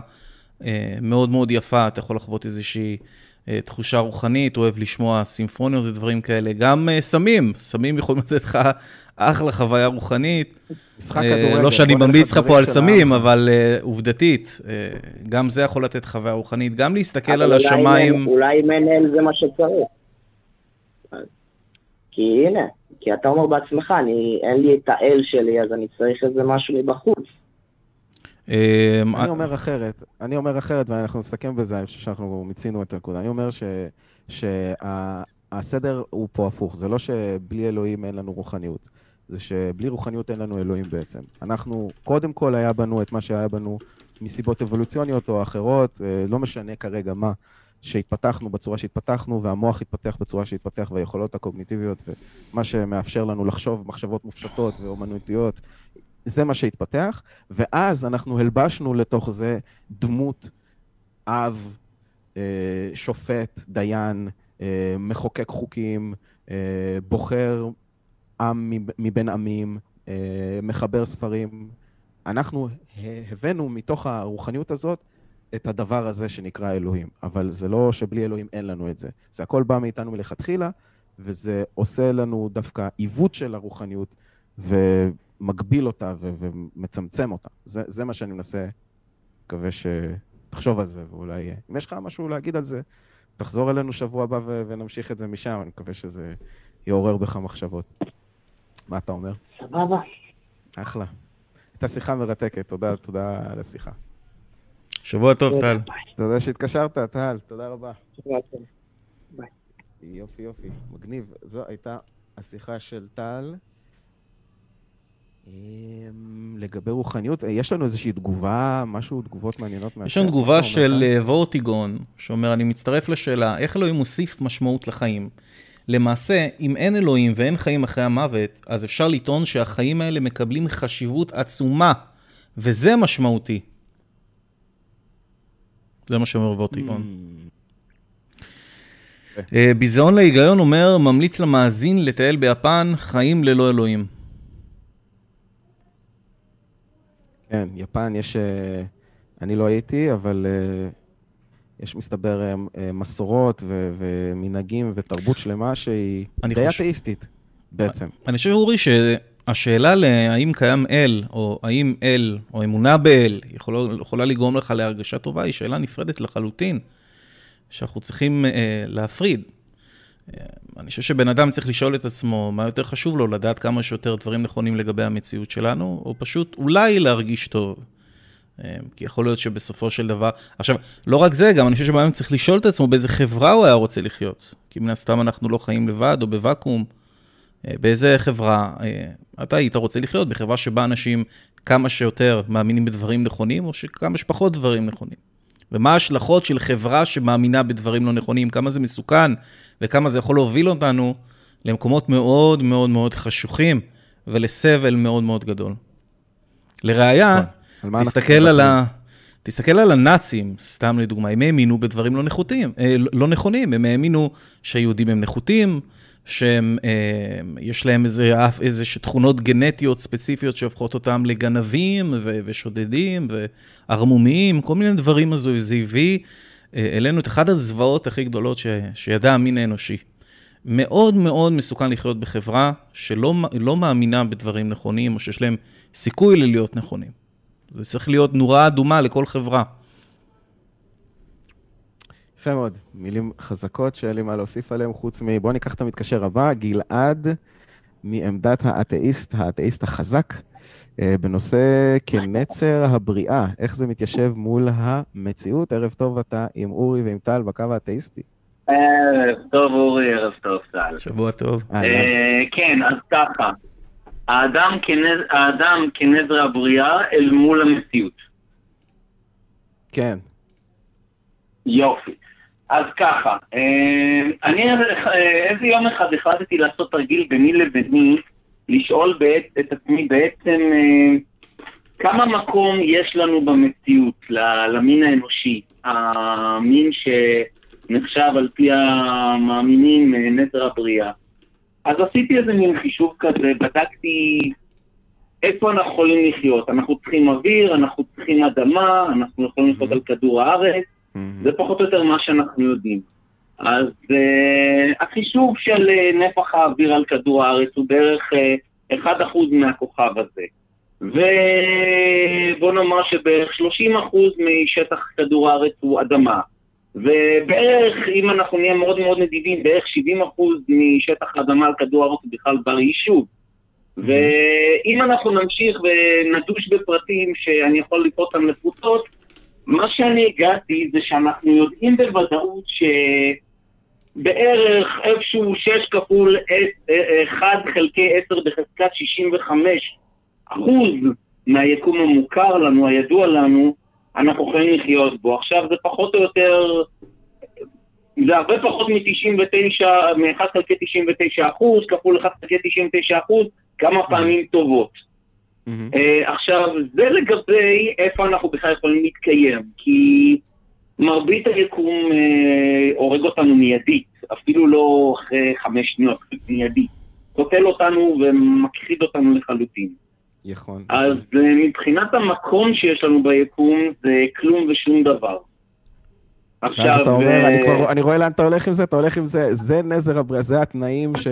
uh, מאוד מאוד יפה, אתה יכול לחוות איזושהי uh, תחושה רוחנית, אוהב לשמוע סימפוניות ודברים כאלה. גם uh, סמים, סמים יכולים לתת לך אחלה חוויה רוחנית. משחק כדורגל. לא שאני ממליץ לך פה על סמים, אבל uh, עובדתית, uh, גם זה יכול לתת חוויה רוחנית. גם להסתכל על השמיים... אולי אם אין אל זה מה שצריך. כי הנה, כי אתה אומר בעצמך, אני, אין לי את האל שלי, אז אני צריך איזה משהו מבחוץ. אמ, אני אומר אחרת, אני אומר אחרת, ואנחנו נסכם בזה, אני חושב שאנחנו מיצינו את הנקודה. אני אומר שהסדר הוא פה הפוך, זה לא שבלי אלוהים אין לנו רוחניות, זה שבלי רוחניות אין לנו אלוהים בעצם. אנחנו, קודם כל היה בנו את מה שהיה בנו מסיבות אבולוציוניות או אחרות, אה, לא משנה כרגע מה. שהתפתחנו בצורה שהתפתחנו, והמוח התפתח בצורה שהתפתח, והיכולות הקוגניטיביות, ומה שמאפשר לנו לחשוב מחשבות מופשטות ואומנותיות, זה מה שהתפתח, ואז אנחנו הלבשנו לתוך זה דמות אב, אה, שופט, דיין, אה, מחוקק חוקים, אה, בוחר עם מבין עמים, מחבר ספרים, אנחנו הבאנו מתוך הרוחניות הזאת את הדבר הזה שנקרא אלוהים. אבל זה לא שבלי אלוהים אין לנו את זה. זה הכל בא מאיתנו מלכתחילה, וזה עושה לנו דווקא עיוות של הרוחניות, ומגביל אותה ו- ומצמצם אותה. זה, זה מה שאני מנסה, מקווה שתחשוב על זה, ואולי, אם יש לך משהו להגיד על זה, תחזור אלינו שבוע הבא ו- ונמשיך את זה משם, אני מקווה שזה יעורר בך מחשבות. מה אתה אומר? סבבה. אחלה. הייתה שיחה מרתקת, תודה, תודה על השיחה. שבוע טוב, טל. תודה שהתקשרת, טל, תודה רבה. יופי, יופי, מגניב. זו הייתה השיחה של טל. אמ, לגבי רוחניות, יש לנו איזושהי תגובה, משהו, תגובות מעניינות מהשאר? יש לנו תגובה של אה, וורטיגון, שאומר, אני מצטרף לשאלה, איך אלוהים מוסיף משמעות לחיים? למעשה, אם אין אלוהים ואין חיים אחרי המוות, אז אפשר לטעון שהחיים האלה מקבלים חשיבות עצומה, וזה משמעותי. זה מה שאומר וורטיגון. Mm. אה, ביזיון להיגיון אומר, ממליץ למאזין לטייל ביפן, חיים ללא אלוהים. כן, יפן יש... אה, אני לא הייתי, אבל אה, יש מסתבר מסורות ומנהגים ותרבות שלמה שהיא די אתאיסטית בעצם. אני חושב, אורי, שהשאלה להאם קיים אל, או האם אל, או אמונה באל, יכולה לגרום לך להרגשה טובה, היא שאלה נפרדת לחלוטין. שאנחנו צריכים uh, להפריד. Uh, אני חושב שבן אדם צריך לשאול את עצמו מה יותר חשוב לו, לדעת כמה שיותר דברים נכונים לגבי המציאות שלנו, או פשוט אולי להרגיש טוב. Uh, כי יכול להיות שבסופו של דבר... עכשיו, לא רק זה, גם אני חושב שבן צריך לשאול את עצמו באיזה חברה הוא היה רוצה לחיות. כי מן הסתם אנחנו לא חיים לבד או בוואקום. באיזה חברה אתה היית רוצה לחיות? בחברה שבה אנשים כמה שיותר מאמינים בדברים נכונים, או שכמה שפחות דברים נכונים. ומה ההשלכות של חברה שמאמינה בדברים לא נכונים, כמה זה מסוכן וכמה זה יכול להוביל אותנו למקומות מאוד מאוד מאוד חשוכים ולסבל מאוד מאוד גדול. לראיה, נכון. תסתכל על, ה... תסתכל על הנאצים, סתם לדוגמה, הם האמינו בדברים לא, נחותים, אה, לא נכונים, הם האמינו שהיהודים הם נחותים, שיש להם איזה, איזה תכונות גנטיות ספציפיות שהופכות אותם לגנבים ו, ושודדים וערמומיים, כל מיני דברים הזו, זה הביא אה, אלינו את אחת הזוועות הכי גדולות ש, שידע המין האנושי. מאוד מאוד מסוכן לחיות בחברה שלא לא מאמינה בדברים נכונים, או שיש להם סיכוי ללהיות נכונים. זה צריך להיות נורה אדומה לכל חברה. יפה מאוד. מילים חזקות שאין לי מה להוסיף עליהן, חוץ מ... בואו ניקח את המתקשר הבא, גלעד, מעמדת האתאיסט, האתאיסט החזק, אה, בנושא כנצר הבריאה, איך זה מתיישב מול המציאות. ערב טוב אתה עם אורי ועם טל בקו האתאיסטי. ערב טוב אורי, ערב טוב טל. שבוע טוב. אה, כן, אז ככה, האדם כנזר הבריאה אל מול המציאות. כן. יופי. אז ככה, אה, אני איזה יום אחד החלטתי לעשות תרגיל ביני לביני, לשאול בעת, את עצמי בעצם אה, כמה מקום יש לנו במציאות למין האנושי, המין שנחשב על פי המאמינים אה, נטר הבריאה. אז עשיתי איזה מין חישוב כזה, בדקתי איפה אנחנו יכולים לחיות. אנחנו צריכים אוויר, אנחנו צריכים אדמה, אנחנו יכולים לחיות על כדור הארץ. זה פחות או יותר מה שאנחנו יודעים. אז uh, החישוב של uh, נפח האוויר על כדור הארץ הוא בערך uh, 1% מהכוכב הזה. ובוא נאמר שבערך 30% משטח כדור הארץ הוא אדמה. ובערך, אם אנחנו נהיה מאוד מאוד נדיבים, בערך 70% משטח האדמה על כדור הארץ הוא בכלל בר יישוב. ואם אנחנו נמשיך ונדוש בפרטים שאני יכול לפרוט אותם לפרוטות, מה שאני הגעתי זה שאנחנו יודעים בוודאות שבערך איפשהו 6 כפול 1 חלקי 10 בחזקת 65 אחוז מהיקום המוכר לנו, הידוע לנו, אנחנו יכולים לחיות בו. עכשיו זה פחות או יותר, זה הרבה פחות מ-99, מ-1 חלקי 99 אחוז, כפול 1 חלקי 99 אחוז, כמה פעמים טובות. Mm-hmm. Uh, עכשיו, זה לגבי איפה אנחנו בכלל יכולים להתקיים, כי מרבית היקום uh, הורג אותנו מיידית, אפילו לא אחרי חמש שניות, מיידית. קוטל אותנו ומכחיד אותנו לחלוטין. נכון. אז uh, מבחינת המקום שיש לנו ביקום זה כלום ושום דבר. עכשיו... ואז אתה אומר, אני, כבר, אני רואה לאן אתה הולך עם זה, אתה הולך עם זה, זה נזר הבריאה, זה התנאים ש...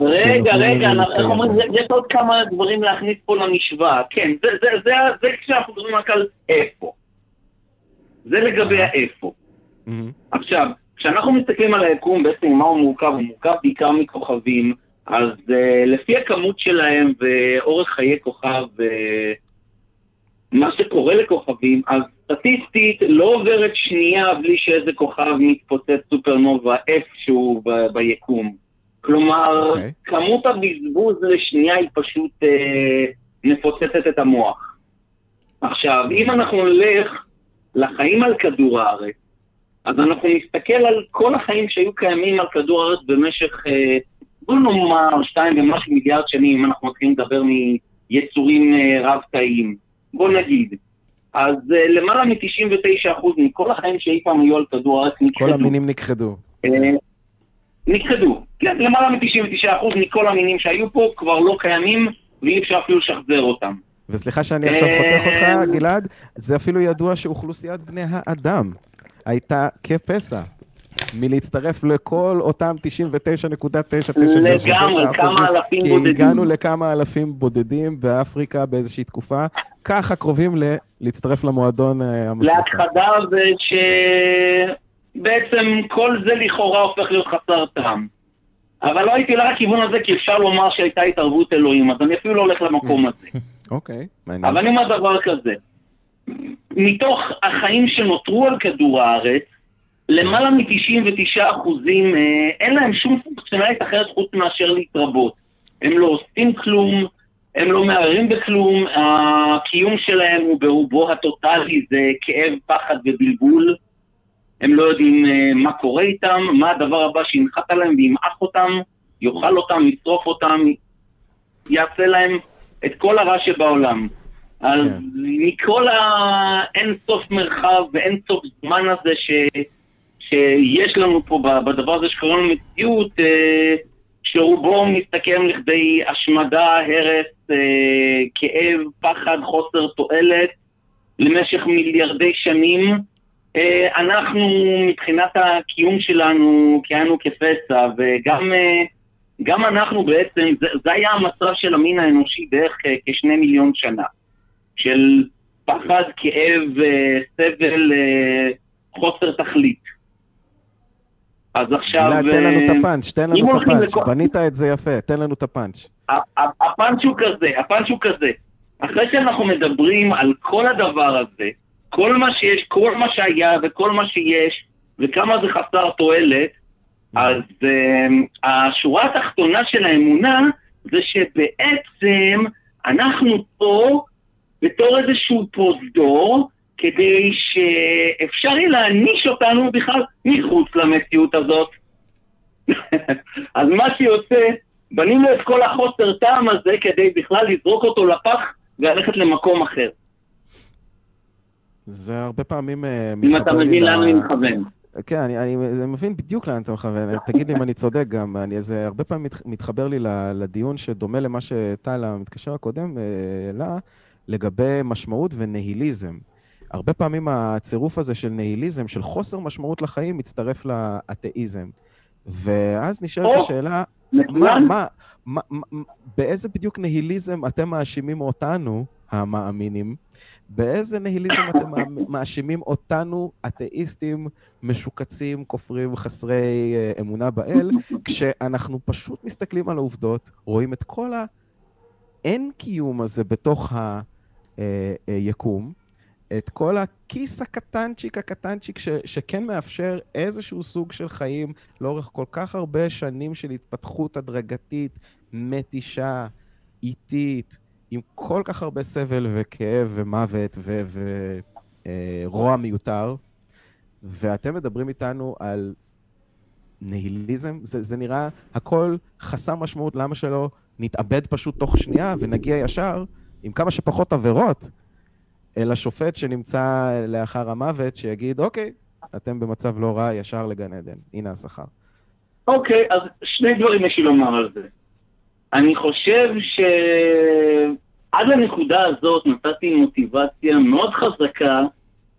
רגע, רגע, איך אומרים, יש עוד כמה דברים להכניס פה למשוואה. כן, זה, זה, זה, זה כשאנחנו מדברים רק על איפה. זה לגבי האיפה. עכשיו, כשאנחנו מסתכלים על היקום, בעצם מה הוא מורכב? הוא מורכב בעיקר מכוכבים, אז uh, לפי הכמות שלהם ואורך חיי כוכב, uh, מה שקורה לכוכבים, אז סטטיסטית לא עוברת שנייה בלי שאיזה כוכב מתפוצץ סופרנובה איפשהו ביקום. כלומר, okay. אוקיי. כמות הבזבוז לשנייה היא פשוט אה, מפוצצת את המוח. עכשיו, אם אנחנו נלך לחיים על כדור הארץ, אז אנחנו נסתכל על כל החיים שהיו קיימים על כדור הארץ במשך, אה, בוא נאמר, שתיים ומשהו מיליארד שנים, אם אנחנו מתחילים לדבר מיצורים אה, רב-תאיים. בוא נגיד. אז אה, למעלה מ-99% מכל החיים שאי פעם היו על כדור הארץ נכחדו. כל המינים נכחדו. אה, נכחדו. כן, למעלה מ-99% מכל המינים שהיו פה כבר לא קיימים, ואי אפשר אפילו לשחזר אותם. וסליחה שאני עכשיו חותך אותך, גלעד, זה אפילו ידוע שאוכלוסיית בני האדם הייתה כפסע. מלהצטרף לכל אותם 99.999 לגמרי, כמה אלפים בודדים. כי הגענו לכמה אלפים בודדים באפריקה באיזושהי תקופה, ככה קרובים ל- להצטרף למועדון אה, המפורסם. להכחדה זה שבעצם כל זה לכאורה הופך להיות חסר טעם. אבל לא הייתי לכיוון הזה, כי אפשר לומר שהייתה התערבות אלוהים, אז אני אפילו לא הולך למקום הזה. אוקיי, מעניין. אבל אני אומר דבר כזה, מתוך החיים שנותרו על כדור הארץ, למעלה מ-99 אחוזים אה, אין להם שום פונקציונלית אחרת חוץ מאשר להתרבות. הם לא עושים כלום, הם לא מערערים בכלום, הקיום שלהם הוא ברובו הטוטלי, זה כאב, פחד ובלבול. הם לא יודעים אה, מה קורה איתם, מה הדבר הבא שינחת עליהם וימעך אותם, יאכל אותם, ישרוף אותם, יעשה להם את כל הרע שבעולם. אז כן. מכל האין סוף מרחב ואין סוף זמן הזה ש... שיש לנו פה בדבר הזה שקוראים לנו מציאות, אה, שרובו מסתכם לכדי השמדה, הרס, אה, כאב, פחד, חוסר תועלת למשך מיליארדי שנים. אה, אנחנו, מבחינת הקיום שלנו, כיהנו כפסע, וגם גם אנחנו בעצם, זה, זה היה המצב של המין האנושי בערך כשני מיליון שנה. של פחד, כאב, סבל, חוסר תכלית. אז עכשיו... גלעד, תן לנו את אה, הפאנץ', תן לנו את הפאנץ', לכל... בנית את זה יפה, תן לנו את הפאנץ'. הפאנץ' הוא כזה, הפאנץ' הוא כזה. אחרי שאנחנו מדברים על כל הדבר הזה, כל מה שיש, כל מה שהיה וכל מה שיש, וכמה זה חסר תועלת, אז uh, השורה התחתונה של האמונה זה שבעצם אנחנו פה בתור איזשהו פרוזדור, כדי שאפשר יהיה להעניש אותנו בכלל מחוץ למציאות הזאת. אז מה שיוצא, בנינו את כל החוסר טעם הזה כדי בכלל לזרוק אותו לפח וללכת למקום אחר. זה הרבה פעמים אה. אם אתה מבין לאן אני מכוון. כן, אני, אני, אני מבין בדיוק לאן אתה מכוון. תגיד לי אם אני צודק גם. אני, זה הרבה פעמים מת, מתחבר לי לדיון שדומה למה שטל, המתקשר הקודם, העלה, לגבי משמעות וניהיליזם. הרבה פעמים הצירוף הזה של ניהיליזם, של חוסר משמעות לחיים, מצטרף לאתאיזם. ואז נשאלת השאלה, מה, מה, מה, מה, באיזה בדיוק ניהיליזם אתם מאשימים אותנו, המאמינים? באיזה ניהיליזם אתם מאשימים אותנו, אתאיסטים, משוקצים, כופרים, חסרי אה, אמונה באל, כשאנחנו פשוט מסתכלים על העובדות, רואים את כל האין קיום הזה בתוך היקום, אה, אה, את כל הכיס הקטנצ'יק הקטנצ'יק ש, שכן מאפשר איזשהו סוג של חיים לאורך כל כך הרבה שנים של התפתחות הדרגתית, מתישה, איטית, עם כל כך הרבה סבל וכאב ומוות ורוע אה, מיותר, ואתם מדברים איתנו על ניהיליזם, זה, זה נראה הכל חסר משמעות, למה שלא נתאבד פשוט תוך שנייה ונגיע ישר עם כמה שפחות עבירות אלא שופט שנמצא לאחר המוות, שיגיד, אוקיי, אתם במצב לא רע, ישר לגן עדן. הנה השכר. אוקיי, אז שני דברים יש לי לומר על זה. אני חושב עד לנקודה הזאת נתתי מוטיבציה מאוד חזקה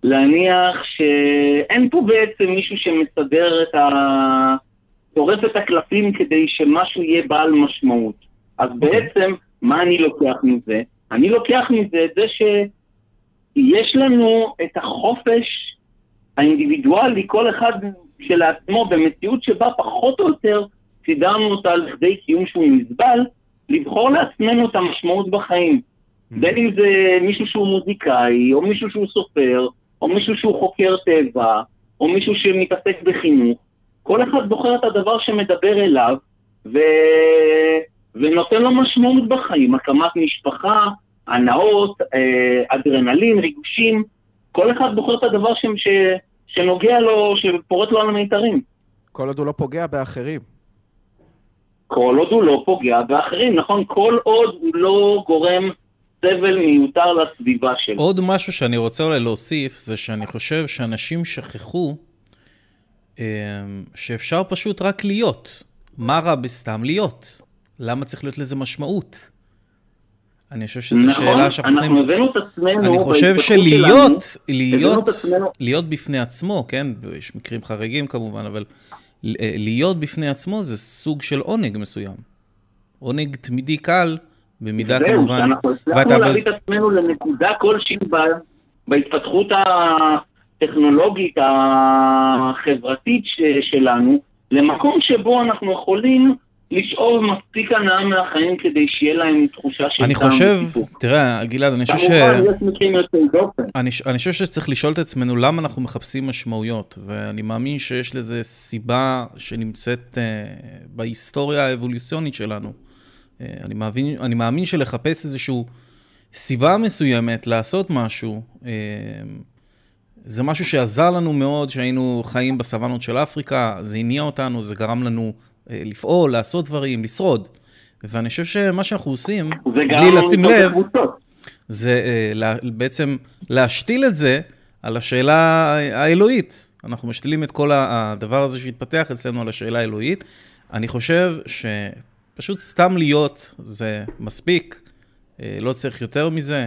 להניח שאין פה בעצם מישהו שמסדר את ה... טורף את הקלפים כדי שמשהו יהיה בעל משמעות. אז okay. אוקיי. בעצם, מה אני לוקח מזה? אני לוקח מזה את זה שיש לנו את החופש האינדיבידואלי, כל אחד שלעצמו, במציאות שבה פחות או יותר סידרנו אותה לכדי קיום שהוא נסבל, לבחור לעצמנו את המשמעות בחיים. בין אם זה מישהו שהוא מוזיקאי, או מישהו שהוא סופר, או מישהו שהוא חוקר טבע, או מישהו שמתעסק בחינוך. כל אחד בוחר את הדבר שמדבר אליו, ו... ונותן לו משמעות בחיים, הקמת משפחה, הנאות, אה, אדרנלין, ריגושים, כל אחד בוחר את הדבר ש... ש... שנוגע לו, שפורט לו על המיתרים. כל עוד הוא לא פוגע באחרים. כל עוד הוא לא פוגע באחרים, נכון? כל עוד הוא לא גורם סבל מיותר לסביבה שלו. עוד משהו שאני רוצה אולי להוסיף, זה שאני חושב שאנשים שכחו אה, שאפשר פשוט רק להיות. מה רע בסתם להיות? למה צריך להיות לזה משמעות? אני חושב שזו נכון, שאלה שאנחנו צריכים... נכון, אנחנו הבאנו את עצמנו... אני חושב שלהיות, להיות, להיות בפני עצמו, כן, יש מקרים חריגים כמובן, אבל אה, להיות בפני עצמו זה סוג של עונג מסוים. עונג תמידי קל, במידה זהו, כמובן. זהו, שאנחנו הצלחנו להביא את עצמנו לנקודה כלשהי בהתפתחות הטכנולוגית, החברתית שלנו, למקום שבו אנחנו יכולים לשאוב מספיק הנאה מהחיים כדי שיהיה להם תחושה של אני חושב, תראה, גלעד, אני חושב ש... כמובן, יש מקרים יוצאי דופן. אני, אני חושב שצריך לשאול את עצמנו למה אנחנו מחפשים משמעויות, ואני מאמין שיש לזה סיבה שנמצאת uh, בהיסטוריה האבולוציונית שלנו. Uh, אני, מאמין, אני מאמין שלחפש איזושהי סיבה מסוימת לעשות משהו, uh, זה משהו שעזר לנו מאוד שהיינו חיים בסוואנות של אפריקה, זה הניע אותנו, זה גרם לנו אה, לפעול, לעשות דברים, לשרוד. ואני חושב שמה שאנחנו עושים, בלי לשים לב, זה אה, בעצם להשתיל את זה על השאלה האלוהית. אנחנו משתילים את כל הדבר הזה שהתפתח אצלנו על השאלה האלוהית. אני חושב שפשוט סתם להיות זה מספיק, אה, לא צריך יותר מזה.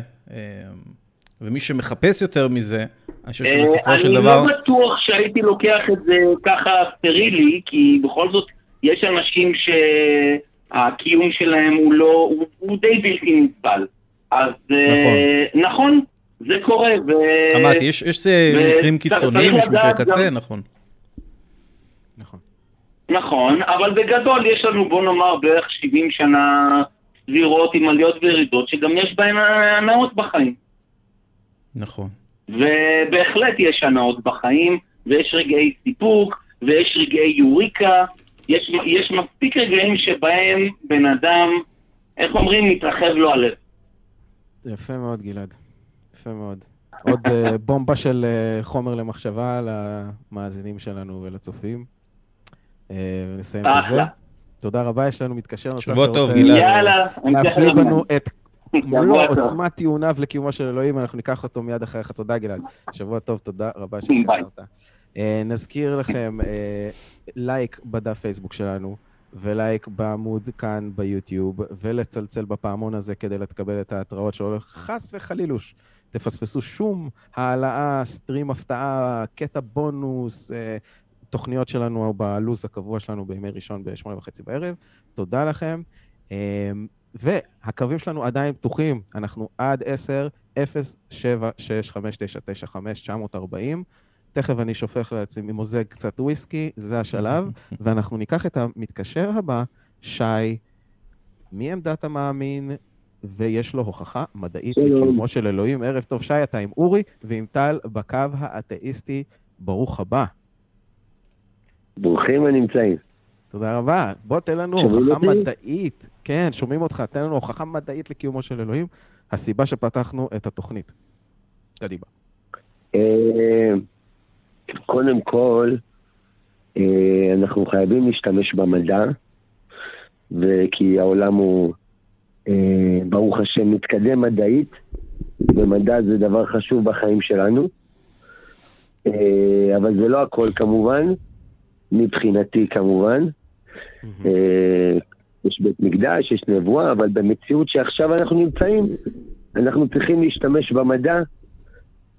ומי שמחפש יותר מזה, אני חושב שבסופו של דבר... אני לא בטוח שהייתי לוקח את זה ככה סטרילי, כי בכל זאת יש אנשים שהקיום שלהם הוא לא, הוא, הוא די בלתי נסבל. אז אה, נכון, נכון זה קורה. ו... אמרתי, יש, יש ו... מקרים קיצוניים, יש מקרי קצה, גם... נכון. נכון, אבל בגדול יש לנו, בוא נאמר, בערך 70 שנה סבירות עם עליות וירידות, שגם יש בהן הנאות בחיים. נכון. ובהחלט יש הנאות בחיים, ויש רגעי סיפוק, ויש רגעי יוריקה, יש, יש מספיק רגעים שבהם בן אדם, איך אומרים, מתרחב לו הלב. יפה מאוד, גלעד. יפה מאוד. עוד uh, בומבה של uh, חומר למחשבה למאזינים שלנו ולצופים. Uh, נסיים בזה. תודה רבה, יש לנו מתקשר נוסף. שבוע טוב, גלעד. יאללה. להפליא בנו את מלוא עוצמת טיעוניו לקיומו של אלוהים, אנחנו ניקח אותו מיד אחריך. תודה, גלעד. שבוע טוב, תודה רבה שהתקשרת. אה, נזכיר לכם, אה, לייק בדף פייסבוק שלנו, ולייק בעמוד כאן ביוטיוב, ולצלצל בפעמון הזה כדי לקבל את ההתראות שלו, חס וחלילוש. תפספסו שום העלאה, סטרים הפתעה, קטע בונוס, אה, תוכניות שלנו בלו"ז הקבוע שלנו בימי ראשון בשמונה וחצי בערב. תודה לכם. והקווים שלנו עדיין פתוחים, אנחנו עד 10, 0, 7, 6, 5, 9, 9, 5, 940. תכף אני שופך לעצמי, מוזג קצת וויסקי, זה השלב, ואנחנו ניקח את המתקשר הבא, שי, מעמדת המאמין, ויש לו הוכחה מדעית לקיומו של אלוהים. ערב טוב, שי, אתה עם אורי ועם טל בקו האתאיסטי. ברוך הבא. ברוכים הנמצאים. תודה רבה. בוא תן לנו הוכחה מדעית. כן, שומעים אותך. תן לנו הוכחה מדעית לקיומו של אלוהים. הסיבה שפתחנו את התוכנית. קדימה. אה, קודם כל, אה, אנחנו חייבים להשתמש במדע, וכי העולם הוא, אה, ברוך השם, מתקדם מדעית, ומדע זה דבר חשוב בחיים שלנו. אבל זה לא הכל כמובן, מבחינתי כמובן. יש בית מקדש, יש נבואה, אבל במציאות שעכשיו אנחנו נמצאים, אנחנו צריכים להשתמש במדע,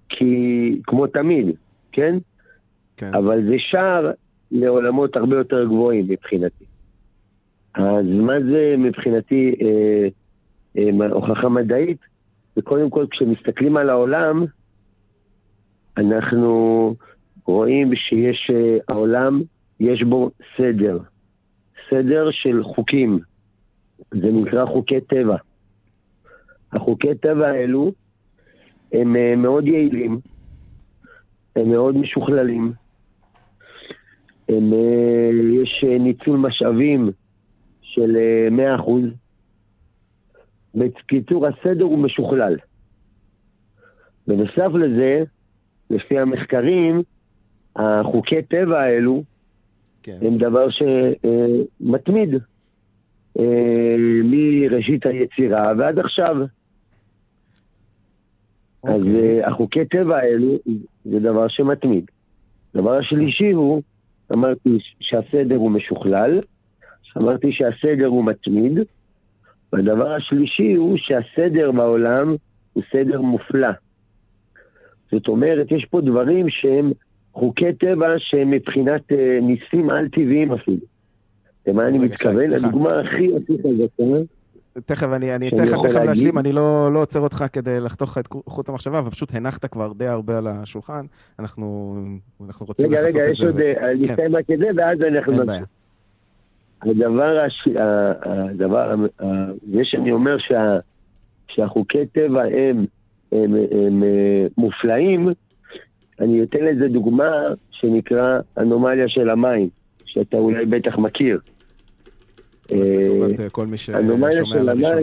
כי כמו תמיד, כן? כן. אבל זה שער לעולמות הרבה יותר גבוהים מבחינתי. אז מה זה מבחינתי אה, אה, הוכחה מדעית? וקודם כל, כשמסתכלים על העולם, אנחנו רואים שיש, אה, העולם, יש בו סדר. סדר של חוקים. זה נקרא חוקי טבע. החוקי טבע האלו הם אה, מאוד יעילים, הם מאוד משוכללים, הם, אה, יש ניצול משאבים של 100%. בקיצור, הסדר הוא משוכלל. בנוסף לזה, לפי המחקרים, החוקי טבע האלו כן. הם דבר שמתמיד אה, מראשית היצירה ועד עכשיו. אוקיי. אז אה, החוקי טבע האלו זה דבר שמתמיד. הדבר השלישי הוא, אמרתי שהסדר הוא משוכלל, אמרתי שהסדר הוא מתמיד, והדבר השלישי הוא שהסדר בעולם הוא סדר מופלא. זאת אומרת, יש פה דברים שהם חוקי טבע שהם מבחינת אה, ניסים על-טבעיים אפילו. למה אני מתכוון? הדוגמה הכי הכי חזקה... תכף, אני, אני אתן לך תכף להשלים, אני לא, לא עוצר אותך כדי לחתוך לך את חוט המחשבה, ופשוט הנחת כבר די הרבה על השולחן, אנחנו, אנחנו רוצים רגע, רגע, יש עוד, אה, אני כן. אסיים רק את זה, ואז אנחנו נמשיך. הדבר, הש... הדבר, זה שאני אומר שה... שהחוקי טבע הם, הם, הם, הם אה, מופלאים, אני אתן לזה דוגמה שנקרא אנומליה של המים, שאתה אולי בטח מכיר. אה, אה, כל מי ששומע לראשונה.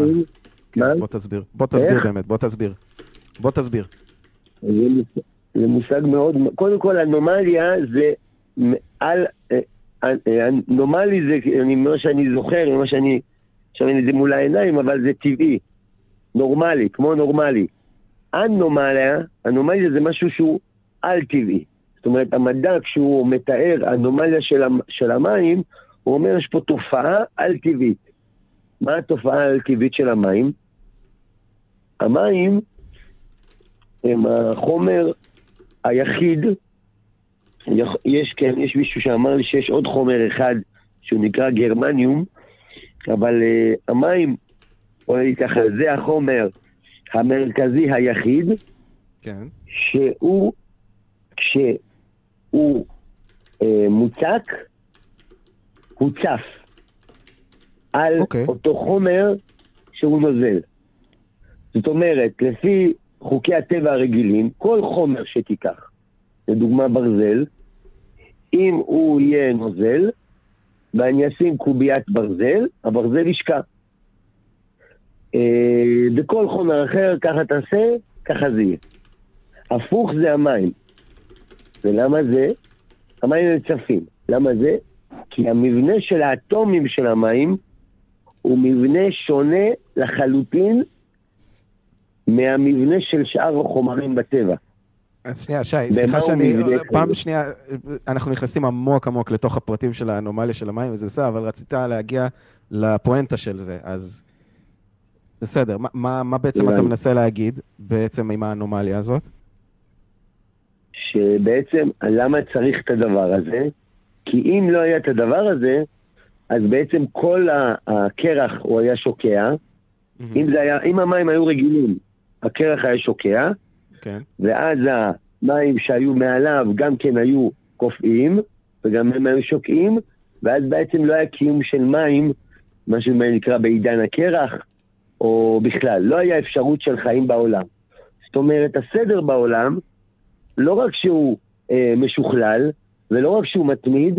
כן, בוא תסביר, בוא תסביר באמת, בוא תסביר. בוא תסביר. זה מושג מאוד, קודם כל אנומליה זה על, אנומלי זה, אומר שאני זוכר, מה שאני, עכשיו אין את זה מול העיניים, אבל זה טבעי, נורמלי, כמו נורמלי. אנומליה, אנומליה זה משהו שהוא על-טבעי. זאת אומרת, המדע, כשהוא מתאר אנומליה של, של המים, הוא אומר, יש פה תופעה על-טבעית. מה התופעה על-טבעית של המים? המים הם החומר היחיד, יש, כן, יש מישהו שאמר לי שיש עוד חומר אחד שהוא נקרא גרמניום, אבל uh, המים, בוא נגיד ככה, זה החומר המרכזי היחיד, כן. שהוא כשהוא אה, מוצק, הוא צף על okay. אוקיי. אותו חומר שהוא נוזל. זאת אומרת, לפי חוקי הטבע הרגילים, כל חומר שתיקח, לדוגמה ברזל, אם הוא יהיה נוזל, ואני אשים קוביית ברזל, הברזל ישקע. אה, בכל חומר אחר, ככה תעשה, ככה זה יהיה. הפוך זה המים. ולמה זה? המים הם צפים. למה זה? כי המבנה של האטומים של המים הוא מבנה שונה לחלוטין מהמבנה של שאר החומרים בטבע. אז שנייה, שי, סליחה שאני, פעם שנייה, אנחנו נכנסים עמוק עמוק לתוך הפרטים של האנומליה של המים, וזה בסדר, אבל רצית להגיע לפואנטה של זה, אז בסדר. מה, מה בעצם אתה מנסה להגיד בעצם עם האנומליה הזאת? שבעצם למה צריך את הדבר הזה? כי אם לא היה את הדבר הזה, אז בעצם כל הקרח הוא היה שוקע. Mm-hmm. אם, היה, אם המים היו רגילים, הקרח היה שוקע, okay. כן. ואז המים שהיו מעליו גם כן היו קופאים, וגם הם היו שוקעים, ואז בעצם לא היה קיום של מים, מה שנקרא בעידן הקרח, או בכלל, לא היה אפשרות של חיים בעולם. זאת אומרת, הסדר בעולם לא רק שהוא אה, משוכלל, ולא רק שהוא מתמיד,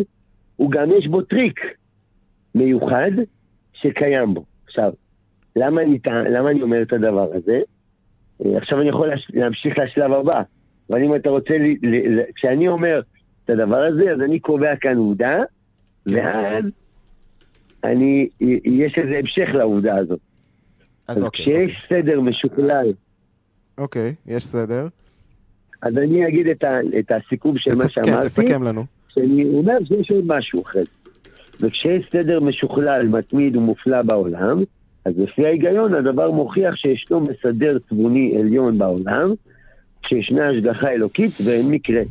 הוא גם יש בו טריק מיוחד שקיים בו. עכשיו, למה אני, למה אני אומר את הדבר הזה? אה, עכשיו אני יכול להמשיך לשלב הבא, אבל אם אתה רוצה, לי, ל, כשאני אומר את הדבר הזה, אז אני קובע כאן עובדה, כן. ואז אני, יש איזה המשך לעובדה הזאת. אז, אז אוקיי. כשיש אוקיי. סדר משוכלל... אוקיי, יש סדר. אז אני אגיד את, ה, את הסיכום של מה שאמרתי. כן, תסכם לנו. שאני אומר שיש עוד משהו אחרי זה. וכשיש סדר משוכלל, מתמיד ומופלא בעולם, אז לפי ההיגיון הדבר מוכיח שישנו מסדר תבוני עליון בעולם, שישנה השגחה אלוקית ואין מקרה.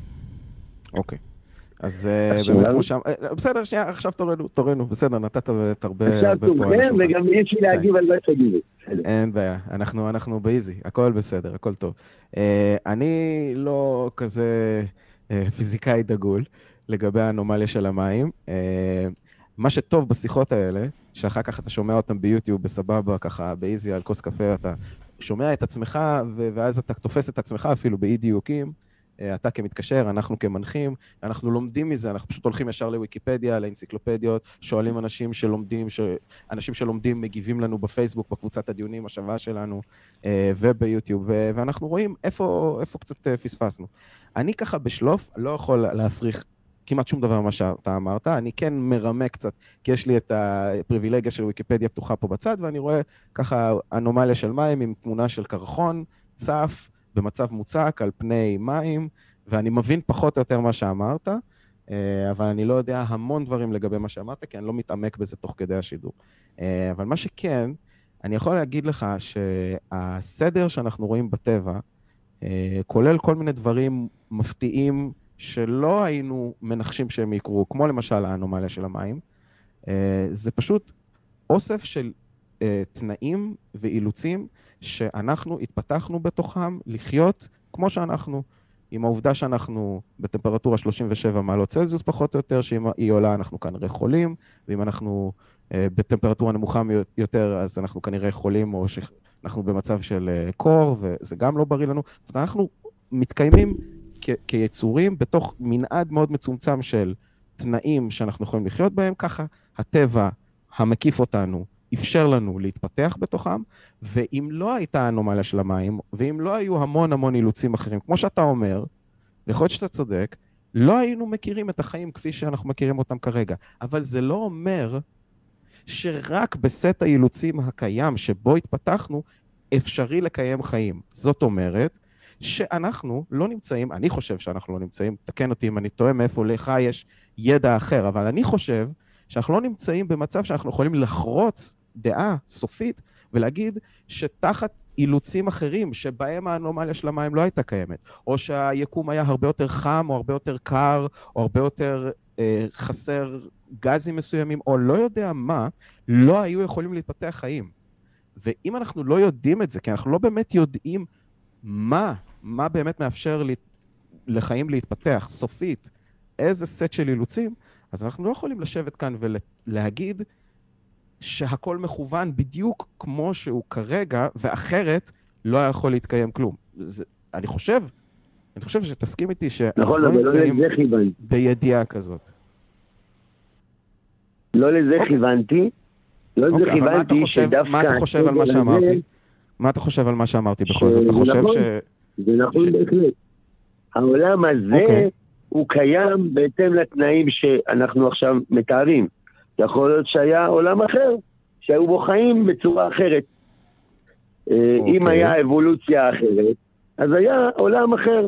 אוקיי. אז אה, באמת כמו שם, אה, בסדר, שנייה, עכשיו תורנו, תורנו, בסדר, נתת הרבה עכשיו תורכם, וגם יש לי להגיב על מה שתגידו. אין בעיה, אנחנו, אנחנו באיזי, הכל בסדר, הכל טוב. אה, אני לא כזה פיזיקאי דגול לגבי האנומליה של המים. מה שטוב בשיחות האלה, שאחר כך אתה שומע אותם ביוטיוב בסבבה, ככה באיזי על כוס קפה, אתה שומע את עצמך, ואז אתה תופס את עצמך אפילו באי דיוקים. אה, אתה כמתקשר, אנחנו כמנחים, אנחנו לומדים מזה, אנחנו פשוט הולכים ישר לוויקיפדיה, לאנציקלופדיות, שואלים אנשים שלומדים, ש... אנשים שלומדים מגיבים לנו בפייסבוק, בקבוצת הדיונים השווה שלנו, אה, וביוטיוב. ואנחנו רואים איפה, איפה קצת אה, פספסנו. אני ככה בשלוף לא יכול להפריך כמעט שום דבר ממה שאתה אמרת, אני כן מרמה קצת, כי יש לי את הפריבילגיה של ויקיפדיה פתוחה פה בצד, ואני רואה ככה אנומליה של מים עם תמונה של קרחון, צף, במצב מוצק על פני מים, ואני מבין פחות או יותר מה שאמרת, אה, אבל אני לא יודע המון דברים לגבי מה שאמרת, כי אני לא מתעמק בזה תוך כדי השידור. אה, אבל מה שכן, אני יכול להגיד לך שהסדר שאנחנו רואים בטבע, אה, כולל כל מיני דברים מפתיעים שלא היינו מנחשים שהם יקרו, כמו למשל האנומליה של המים, זה פשוט אוסף של תנאים ואילוצים שאנחנו התפתחנו בתוכם לחיות כמו שאנחנו, עם העובדה שאנחנו בטמפרטורה 37 מעלות צלזיוס פחות או יותר, שאם היא עולה אנחנו כנראה חולים, ואם אנחנו אה, בטמפרטורה נמוכה יותר אז אנחנו כנראה חולים או שאנחנו במצב של אה, קור, וזה גם לא בריא לנו. זאת אומרת, אנחנו מתקיימים כ- כיצורים בתוך מנעד מאוד מצומצם של תנאים שאנחנו יכולים לחיות בהם, ככה הטבע המקיף אותנו אפשר לנו להתפתח בתוכם, ואם לא הייתה אנומליה של המים, ואם לא היו המון המון אילוצים אחרים, כמו שאתה אומר, ויכול להיות שאתה צודק, לא היינו מכירים את החיים כפי שאנחנו מכירים אותם כרגע. אבל זה לא אומר שרק בסט האילוצים הקיים שבו התפתחנו, אפשרי לקיים חיים. זאת אומרת, שאנחנו לא נמצאים, אני חושב שאנחנו לא נמצאים, תקן אותי אם אני טועה מאיפה לך יש ידע אחר, אבל אני חושב שאנחנו לא נמצאים במצב שאנחנו יכולים לחרוץ דעה סופית ולהגיד שתחת אילוצים אחרים שבהם האנומליה של המים לא הייתה קיימת, או שהיקום היה הרבה יותר חם, או הרבה יותר קר, או הרבה יותר אה, חסר גזים מסוימים, או לא יודע מה, לא היו יכולים להתפתח חיים. ואם אנחנו לא יודעים את זה, כי אנחנו לא באמת יודעים מה, מה באמת מאפשר לי, לחיים להתפתח סופית, איזה סט של אילוצים, אז אנחנו לא יכולים לשבת כאן ולהגיד שהכל מכוון בדיוק כמו שהוא כרגע, ואחרת לא היה יכול להתקיים כלום. זה, אני חושב, אני חושב שתסכים איתי שאנחנו נכון, לא נמצאים לא בידיעה כזאת. לא לזה אוקיי. כיוונתי. לא לזה אוקיי, כיוונתי שדווקא... מה אתה חושב על מה שאמרתי? מה אתה חושב על מה שאמרתי בכל זאת? אתה חושב נכון, ש... זה נכון. בהחלט. העולם הזה אוקיי. הוא קיים בהתאם לתנאים שאנחנו עכשיו מתארים. יכול להיות שהיה עולם אחר, שהיו בו חיים בצורה אחרת. Okay. אה, אם אוקיי. היה אבולוציה אחרת, אז היה עולם אחר.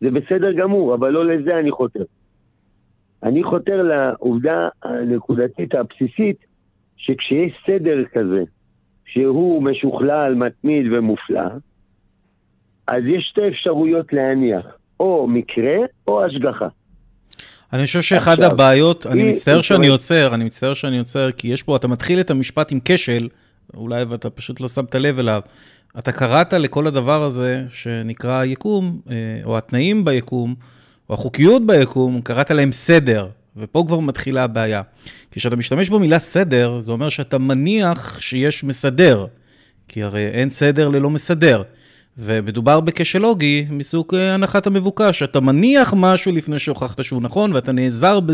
זה בסדר גמור, אבל לא לזה אני חותר. אני חותר לעובדה הנקודתית הבסיסית, שכשיש סדר כזה, שהוא משוכלל, מתמיד ומופלא, אז יש שתי אפשרויות להניח, או מקרה או השגחה. אני חושב שאחד הבעיות, אני מצטער שאני עוצר, אני מצטער שאני עוצר, כי יש פה, אתה מתחיל את המשפט עם כשל, אולי ואתה פשוט לא שמת לב אליו. אתה קראת לכל הדבר הזה שנקרא יקום, אה, או התנאים ביקום, או החוקיות ביקום, קראת להם סדר, ופה כבר מתחילה הבעיה. כשאתה משתמש במילה סדר, זה אומר שאתה מניח שיש מסדר, כי הרי אין סדר ללא מסדר. ומדובר בכשל לוגי מסוג אה, הנחת המבוקש. אתה מניח משהו לפני שהוכחת שהוא נכון, ואתה נעזר ב...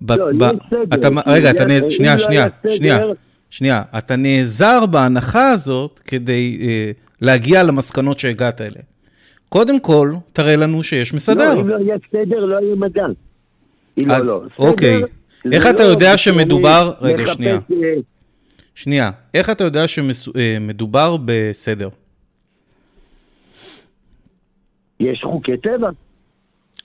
ב לא, ב, בסדר. אתה, רגע, אתה נעזר, שנייה, שנייה, שנייה, שנייה. אתה נעזר בהנחה הזאת כדי אה, להגיע למסקנות שהגעת אליהן. קודם כל, תראה לנו שיש מסדר. לא, אם לא יהיה סדר, לא יהיה מדע. אז, לא, לא. אוקיי. איך אתה לא יודע שמדובר... רגע, שנייה. אה, שנייה. איך אתה יודע שמדובר בסדר? יש חוקי טבע.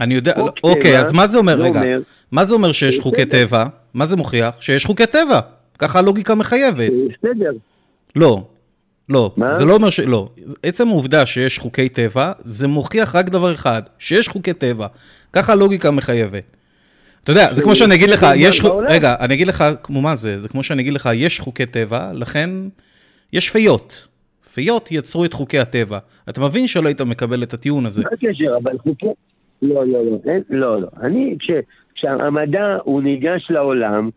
אני יודע, חוק אוקיי, אז מה זה אומר, רגע, אומר, מה זה אומר שיש חוקי טבע? טבע? מה זה מוכיח? שיש חוקי טבע. ככה הלוגיקה מחייבת. בסדר. לא, לא, מה? זה לא אומר ש... לא. עצם העובדה שיש חוקי טבע, זה מוכיח רק דבר אחד, שיש חוקי טבע. ככה הלוגיקה מחייבת. אתה יודע, זה כמו שאני אגיד לך, יש... רגע, אני אגיד לך, כמו מה זה? זה כמו שאני אגיד לך, יש חוקי טבע, לכן יש פיות. פיות יצרו את חוקי הטבע. אתה מבין שלא היית מקבל את הטיעון הזה. מה הקשר? אבל חוקי... לא, לא, לא, אין, לא, לא. אני, כש, כשהמדע הוא ניגש לעולם,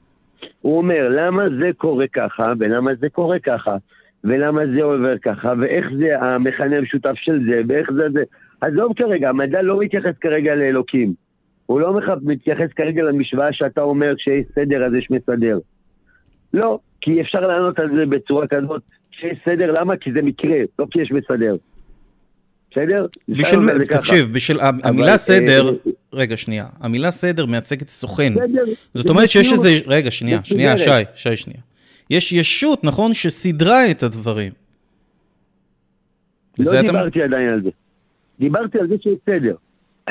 הוא אומר למה זה קורה ככה, ולמה זה קורה ככה, ולמה זה עובר ככה, ואיך זה המכנה המשותף של זה, ואיך זה זה. עזוב כרגע, המדע לא מתייחס כרגע לאלוקים. הוא לא מתייחס כרגע למשוואה שאתה אומר כשיש סדר אז יש מסדר. לא, כי אפשר לענות על זה בצורה כזאת, כשיש סדר, למה? כי זה מקרה, לא כי יש מסדר. בסדר? ככה. תקשיב, בשביל, אבל, המילה סדר, אה, רגע, שנייה, המילה סדר מייצגת סוכן. בסדר, זאת אומרת שיש מציאות. איזה, רגע, שנייה, שנייה, שי. שי, שנייה. יש ישות, נכון, שסידרה את הדברים. לא דיברתי עדיין על זה. דיברתי על זה שיש סדר.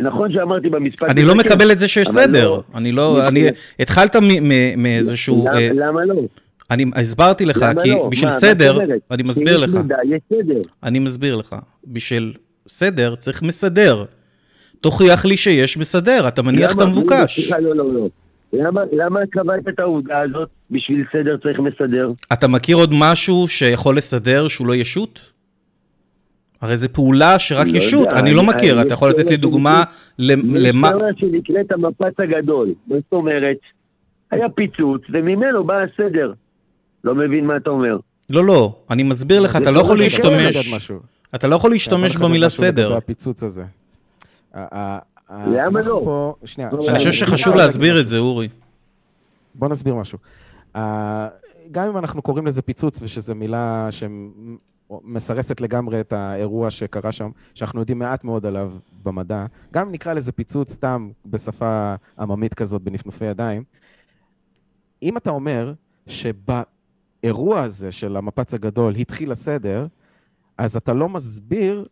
נכון שאמרתי במשפט... אני לא מקבל את זה שיש אבל סדר. לא- אני לא, אני, התחלת מאיזשהו, אה, למה לא? אני הסברתי לך, כי לא? בשביל מה, מה סדר, אומרת? אני מסביר לך, מידע, יש סדר. אני מסביר לך, בשביל סדר צריך מסדר. תוכיח לי שיש מסדר, אתה מניח את למה- המבוקש. סליחה, לא, לא, לא. למה- למה קבעת את העובדה הזאת? בשביל סדר צריך מסדר? אתה מכיר עוד משהו שיכול לסדר שהוא לא ישות? הרי זו פעולה שרק לא ישות, יודע, אני לא מכיר, אתה יכול לתת לי דוגמה למ- למה... יש תיאוריה שנקראת המפץ הגדול. מה זאת אומרת? היה פיצוץ, וממנו בא הסדר. לא מבין מה אתה אומר. לא, לא, אני מסביר לך, אתה לא יכול להשתמש. אתה לא יכול להשתמש במילה סדר. הפיצוץ הזה. למה לא? שנייה. אני חושב שחשוב להסביר את זה, אורי. בוא נסביר משהו. גם אם אנחנו קוראים לזה פיצוץ, ושזו מילה שמסרסת לגמרי את האירוע שקרה שם, שאנחנו יודעים מעט מאוד עליו במדע, גם אם נקרא לזה פיצוץ סתם בשפה עממית כזאת, בנפנופי ידיים, אם אתה אומר שבאירוע הזה של המפץ הגדול התחיל הסדר, אז אתה לא מסביר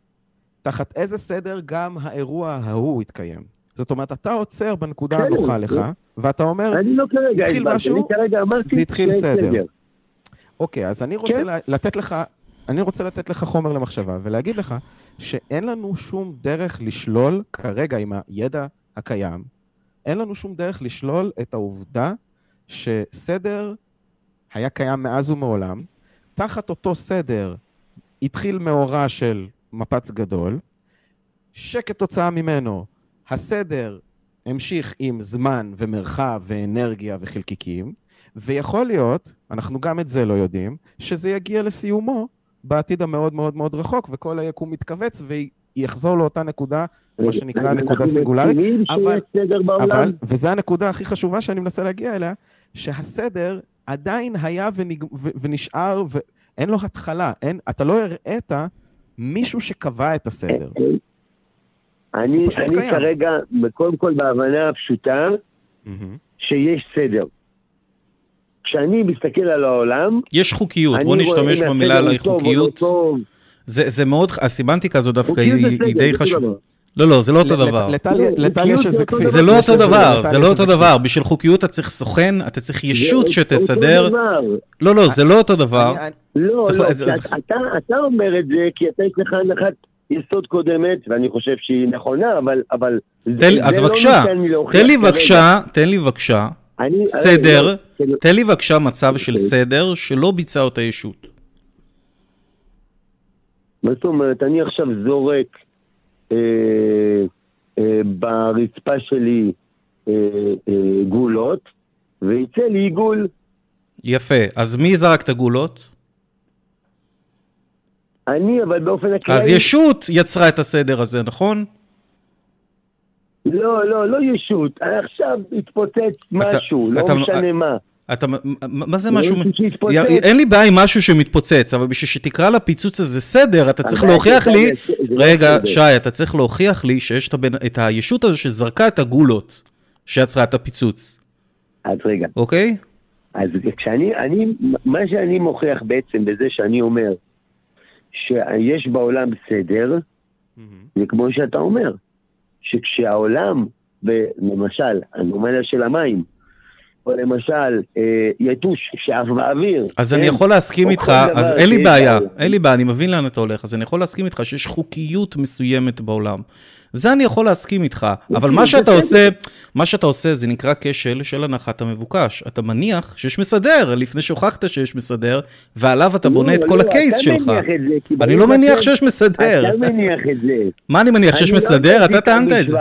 תחת איזה סדר גם האירוע ההוא התקיים. זאת אומרת, אתה עוצר בנקודה כן, הנוחה לך, ואתה אומר, אני לא כרגע התחיל משהו, אני כרגע אמרתי והתחיל סדר. אוקיי, אז אני רוצה כן. לתת לך, אני רוצה לתת לך חומר למחשבה ולהגיד לך שאין לנו שום דרך לשלול כרגע עם הידע הקיים, אין לנו שום דרך לשלול את העובדה שסדר היה קיים מאז ומעולם, תחת אותו סדר התחיל מאורע של מפץ גדול, שכתוצאה ממנו הסדר המשיך עם זמן ומרחב ואנרגיה וחלקיקים, ויכול להיות, אנחנו גם את זה לא יודעים, שזה יגיע לסיומו בעתיד המאוד מאוד מאוד רחוק, וכל היקום מתכווץ ויחזור לאותה נקודה, מה שנקרא נקודה סינגולרית, אבל-. אבל, וזו הנקודה הכי חשובה שאני מנסה להגיע אליה, שהסדר עדיין היה ונג... ו... ונשאר, ואין לו התחלה, אין, אתה לא הראית מישהו שקבע את הסדר. אני, הוא פשוט אני קיים. כרגע, קודם כל בהבנה הפשוטה, מהמם. שיש סדר. כשאני מסתכל על העולם, יש חוקיות, אני בוא נשתמש במילה או לא חוקיות. זה זה מאוד, הסמנטיקה הזו דווקא היא היא די חשובה. לא, לא, זה לא אותו דבר. לטליה- לא, לטליה חוקיות שזה זה אותו כפי... זה לא יש אותו דבר, זה לא אותו דבר. בשביל חוקיות אתה צריך סוכן, אתה צריך ישות שתסדר. לא, לא, זה לא אותו דבר. לא, לא, אתה- אומר את זה כי אתה יש לך הנחת יסוד קודמת, ואני חושב שהיא נכונה, אבל... אז לא בבקשה, תן לי. בבקשה, תן לי בבקשה, סדר, לא, תן לי בבקשה מצב של. סדר שלא ביצע אותה ישות. מה זאת אומרת? אני עכשיו זורק ברצפה שלי אה, אה, גולות, ויצא לי עיגול. יפה, אז מי זרק את הגולות? אני, אבל באופן אקראי... אז ישות יצרה את הסדר הזה, נכון? לא, לא, לא ישות. עכשיו התפוצץ משהו, אתה- לא משנה מה. אתה, מה- זה לא משהו... אין לי בעיה עם משהו שמתפוצץ, אבל בשביל שתקרא לפיצוץ הזה סדר, אתה צריך להוכיח לי... לא רגע. שי, אתה צריך להוכיח לי שיש את הישות הזו שזרקה את הגולות שיצרה את הפיצוץ, אז רגע, אוקיי? אז כשאני, אני, מה שאני מוכיח בעצם בזה שאני אומר שיש בעולם סדר, זה כמו שאתה אומר, שכשהעולם, למשל, אנומליה של המים, או למשל אה, יתוש שעף באוויר. אז כן? אני יכול להסכים איתך, אז אין לי בעיה. אין לי בעיה, אני מבין לאן אתה הולך, אז אני יכול להסכים איתך שיש חוקיות מסוימת בעולם. זה אני יכול להסכים איתך, אבל מה שאתה. עושה, מה שאתה עושה זה נקרא כשל של הנחת המבוקש. אתה מניח שיש מסדר, לפני שהוכחת שיש מסדר, ועליו אתה בונה את לא, כל לא, הקייס שלך. אני לא מניח שיש מסדר. אתה מניח את זה. מה אני מניח, שיש לא מסדר? אתה טענת את זה.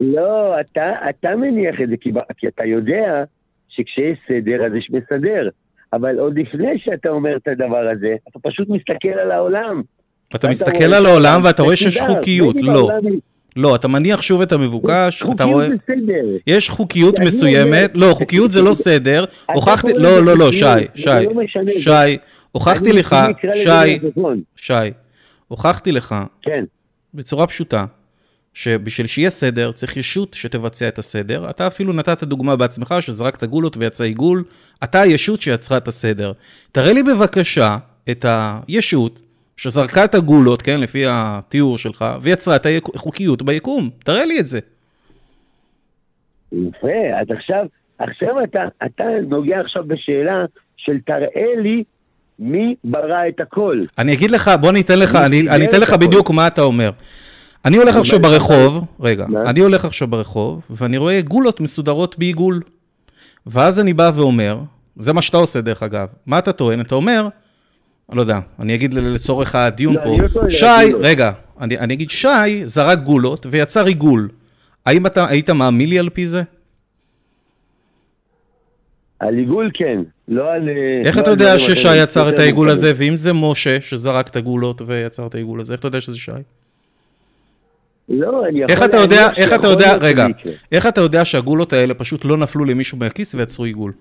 לא, אתה, אתה מניח את זה, כי, כי אתה יודע שכשיש סדר אז יש מסדר. אבל עוד לפני שאתה אומר את הדבר הזה, אתה פשוט מסתכל על העולם. אתה מסתכל רואה על העולם ואתה רואה. שיש חוקיות. לא, לא, אתה מניח שוב את המבוקש, אתה חוקיות רואה... בסדר. יש חוקיות מסוימת, לא, חוקיות זה לא סדר, אתה הוכחתי, לא, לא, לא, שי, זה שי, לא. שי, הוכחתי לך, שי. שי, הוכחתי לך כן. בצורה פשוטה, שבשביל שיהיה סדר, צריך ישות שתבצע את הסדר. אתה אפילו נתת דוגמה בעצמך, שזרקת גולות ויצא עיגול, אתה הישות שיצרה את הסדר. תראה לי בבקשה את הישות שזרקה את הגולות, כן, לפי התיאור שלך, ויצרה את החוקיות ביקום. תראה לי את זה. יפה, אז עכשיו, עכשיו אתה, אתה נוגע עכשיו בשאלה של תראה לי מי ברא את הכל. אני אגיד לך, בוא אני אתן לך, אני אני, אתן לך. בדיוק מה אתה אומר. אני הולך עכשיו ברחוב, רגע, מה? אני הולך עכשיו ברחוב, ואני רואה גולות מסודרות בעיגול. ואז אני בא ואומר, זה מה שאתה עושה דרך אגב, מה אתה טוען? אתה אומר, אני לא יודע, אני אגיד לצורך הדיון לא, פה, לא שי. רגע, אני, אני אגיד, שי זרק גולות ויצר עיגול. האם אתה היית מאמין לי על פי זה? על עיגול כן, לא על... איך לא אתה יודע ששי. יצר את העיגול. הזה, ואם זה משה שזרק את הגולות ויצר את העיגול הזה, איך אתה יודע שזה שי? לא, אני יכול איך אתה יודע, איך אתה יודע, רגע. איך אתה יודע שהגולות האלה פשוט לא נפלו למישהו מהכיס ויצרו עיגול?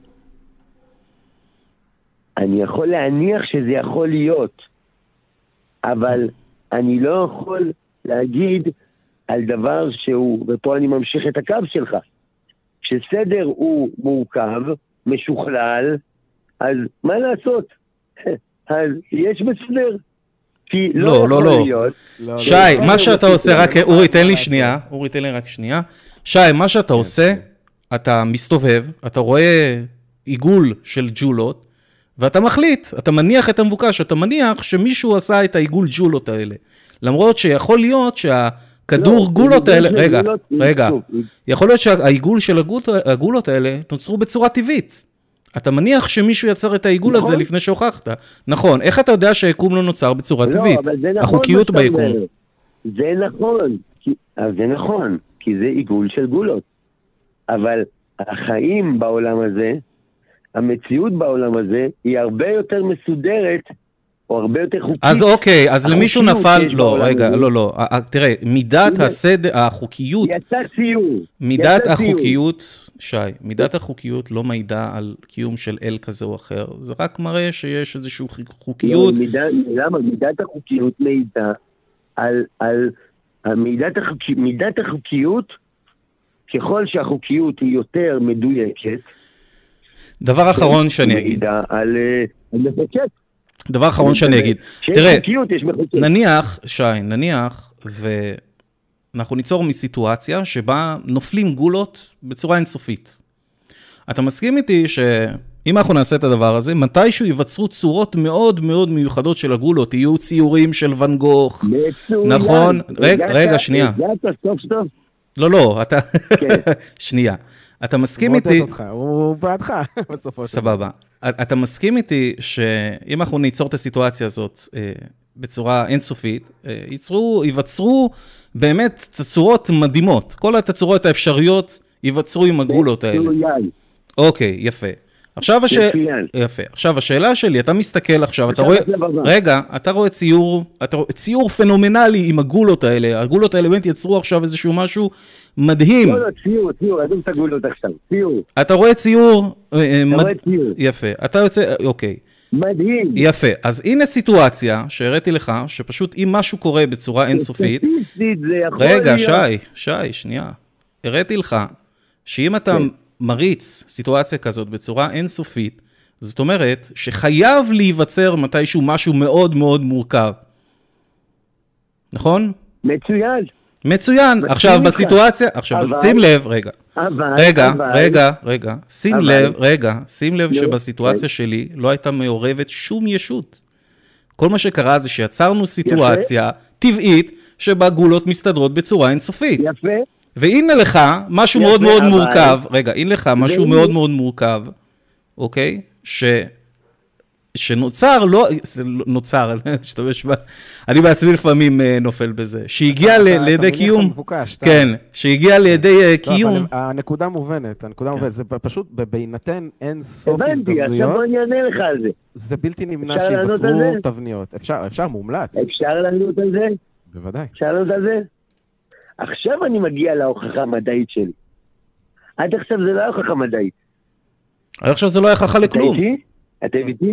אני יכול להניח שזה יכול להיות, אבל אני לא יכול להגיד על דבר שהוא, ופה אני ממשיך את הקו שלך, כשסדר הוא מורכב, משוכלל, אז מה לעשות? אז יש בסדר. כי לא, לא, לא, יכול לא. להיות, לא, שי, לא, מה לא, שאתה לא, עושה, לא, רק, לא, אורי, לא, תן לא לי שנייה. אורי, תן לי רק שנייה. שי, מה שאתה כן, עושה, כן. אתה מסתובב, אתה רואה עיגול של ג'ולות, ואתה מחליט, אתה מניח את המבוקש, אתה מניח שמישהו עשה את העיגול ג'ולות האלה. למרות שיכול להיות שהכדור לא, גולות האלה, רגע, גולות, רגע, שוב, יכול להיות שהעיגול של הגולות האלה נוצרו בצורה טבעית. אתה מניח שמישהו יצר את העיגול הזה נכון. לפני שהוכחת. נכון, איך אתה יודע שהיקום לא נוצר בצורה לא, טבעית? נכון החוקיות ביקום. זה נכון, כי, זה נכון, כי זה עיגול של גולות. אבל החיים בעולם הזה, המציאות בעולם הזה, היא הרבה יותר מסודרת, או הרבה יותר חוקית. אז אוקיי, אז למישהו נפל, לא, רגע. לא, לא, ה- ה- תראה, מידת. הסדר, החוקיות, יצא ציור. מידת יצא ציור. החוקיות, שי, מידת החוקיות לא מעידה על קיום של אל כזה או אחר, זה רק מראה שיש איזושהי חוקיות, לא, למה? מידת החוקיות מעידה על, על, מידת, החוק, מידת החוקיות, ככל שהחוקיות היא יותר מדויקת, דבר אחרון שאני אגיד, על אה. דבר אחרון שאני אגיד, כשיש תראה, חוקיות. נניח, שי, נניח, ואנחנו ניצור מסיטואציה שבה נופלים גולות בצורה אינסופית. אתה מסכים איתי שאם אנחנו נעשה את הדבר הזה, מתישהו ייווצרו צורות מאוד מאוד מיוחדות של הגולות, יהיו ציורים של ואן גוך. נכון. רגע, רגע, שנייה. הגעת סוף סוף. לא, לא, אתה... כן. שנייה. אתה מסכים איתי... הוא בעדך, בסופו של דבר. סבבה. אתה מסכים איתי שאם אנחנו ניצור את הסיטואציה הזאת אה, בצורה אינסופית, אה, ייצרו, ייווצרו באמת תצורות מדהימות. כל התצורות האפשריות ייווצרו עם הגולות האלה. מצוין. אוקיי, יפה. עכשיו הש... יפה. עכשיו השאלה שלי, אתה מסתכל עכשיו, אתה רואה... רגע, אתה רואה ציור, אתה רואה ציור פנומנלי עם הגולות האלה. הגולות האלה באמת יצרו עכשיו איזשהו משהו מדהים. לא, לא, ציור, ציור, עזוב את הגולות עכשיו. ציור. אתה רואה ציור... אה, אה, אתה מד- רואה ציור. יפה. אתה יוצא... אוקיי. מדהים. יפה. אז הנה סיטואציה שהראיתי לך, שפשוט אם משהו קורה בצורה אינסופית... רגע. שי, שי, שנייה. הראיתי לך שאם אתה כן. מריץ סיטואציה כזאת בצורה אינסופית, זאת אומרת שחייב להיווצר מתישהו משהו מאוד מאוד מורכב. נכון? מצוין. מצוין. עכשיו. בסיטואציה, עכשיו אבל- שים לב, רגע. אבל... רגע, אבל, רגע, רגע, שים אבל- לב, רגע, שים לב שבסיטואציה כן. שלי לא הייתה מעורבת שום ישות. כל מה שקרה זה שיצרנו סיטואציה טבעית שבה גולות מסתדרות בצורה אינסופית. יפה, והנה לך משהו מאוד מאוד אבל- מורכב, רגע, הנה לך משהו והנה- מאוד מאוד מורכב, אוקיי? ש... שנוצר, לא, נוצר, אני אשתמש ב... אני בעצמי לפעמים אה, נופל בזה, שהגיע אתה- ל- אתה לידי קיום, אתה- כן, שהגיע לידי אה, לא, קיום, אבל הנקודה מובנת, הנקודה מובנת, זה פשוט בהינתן אין סוף הבנתי, עכשיו הזדמנויות, בוא אני אענה לך על זה. זה בלתי נמנע אפשר לענות על שייווצרו זה? תבניות. אפשר, אפשר, מומלץ, אפשר לענות על זה? בוודאי. אפשר לענות על זה? עכשיו אני מגיע להוכחה המדעית שלי. עד עכשיו זה לא היה הוכחה מדעית. עד עכשיו זה לא היה הוכחה אתה לכלום. איתי? אתם איתי?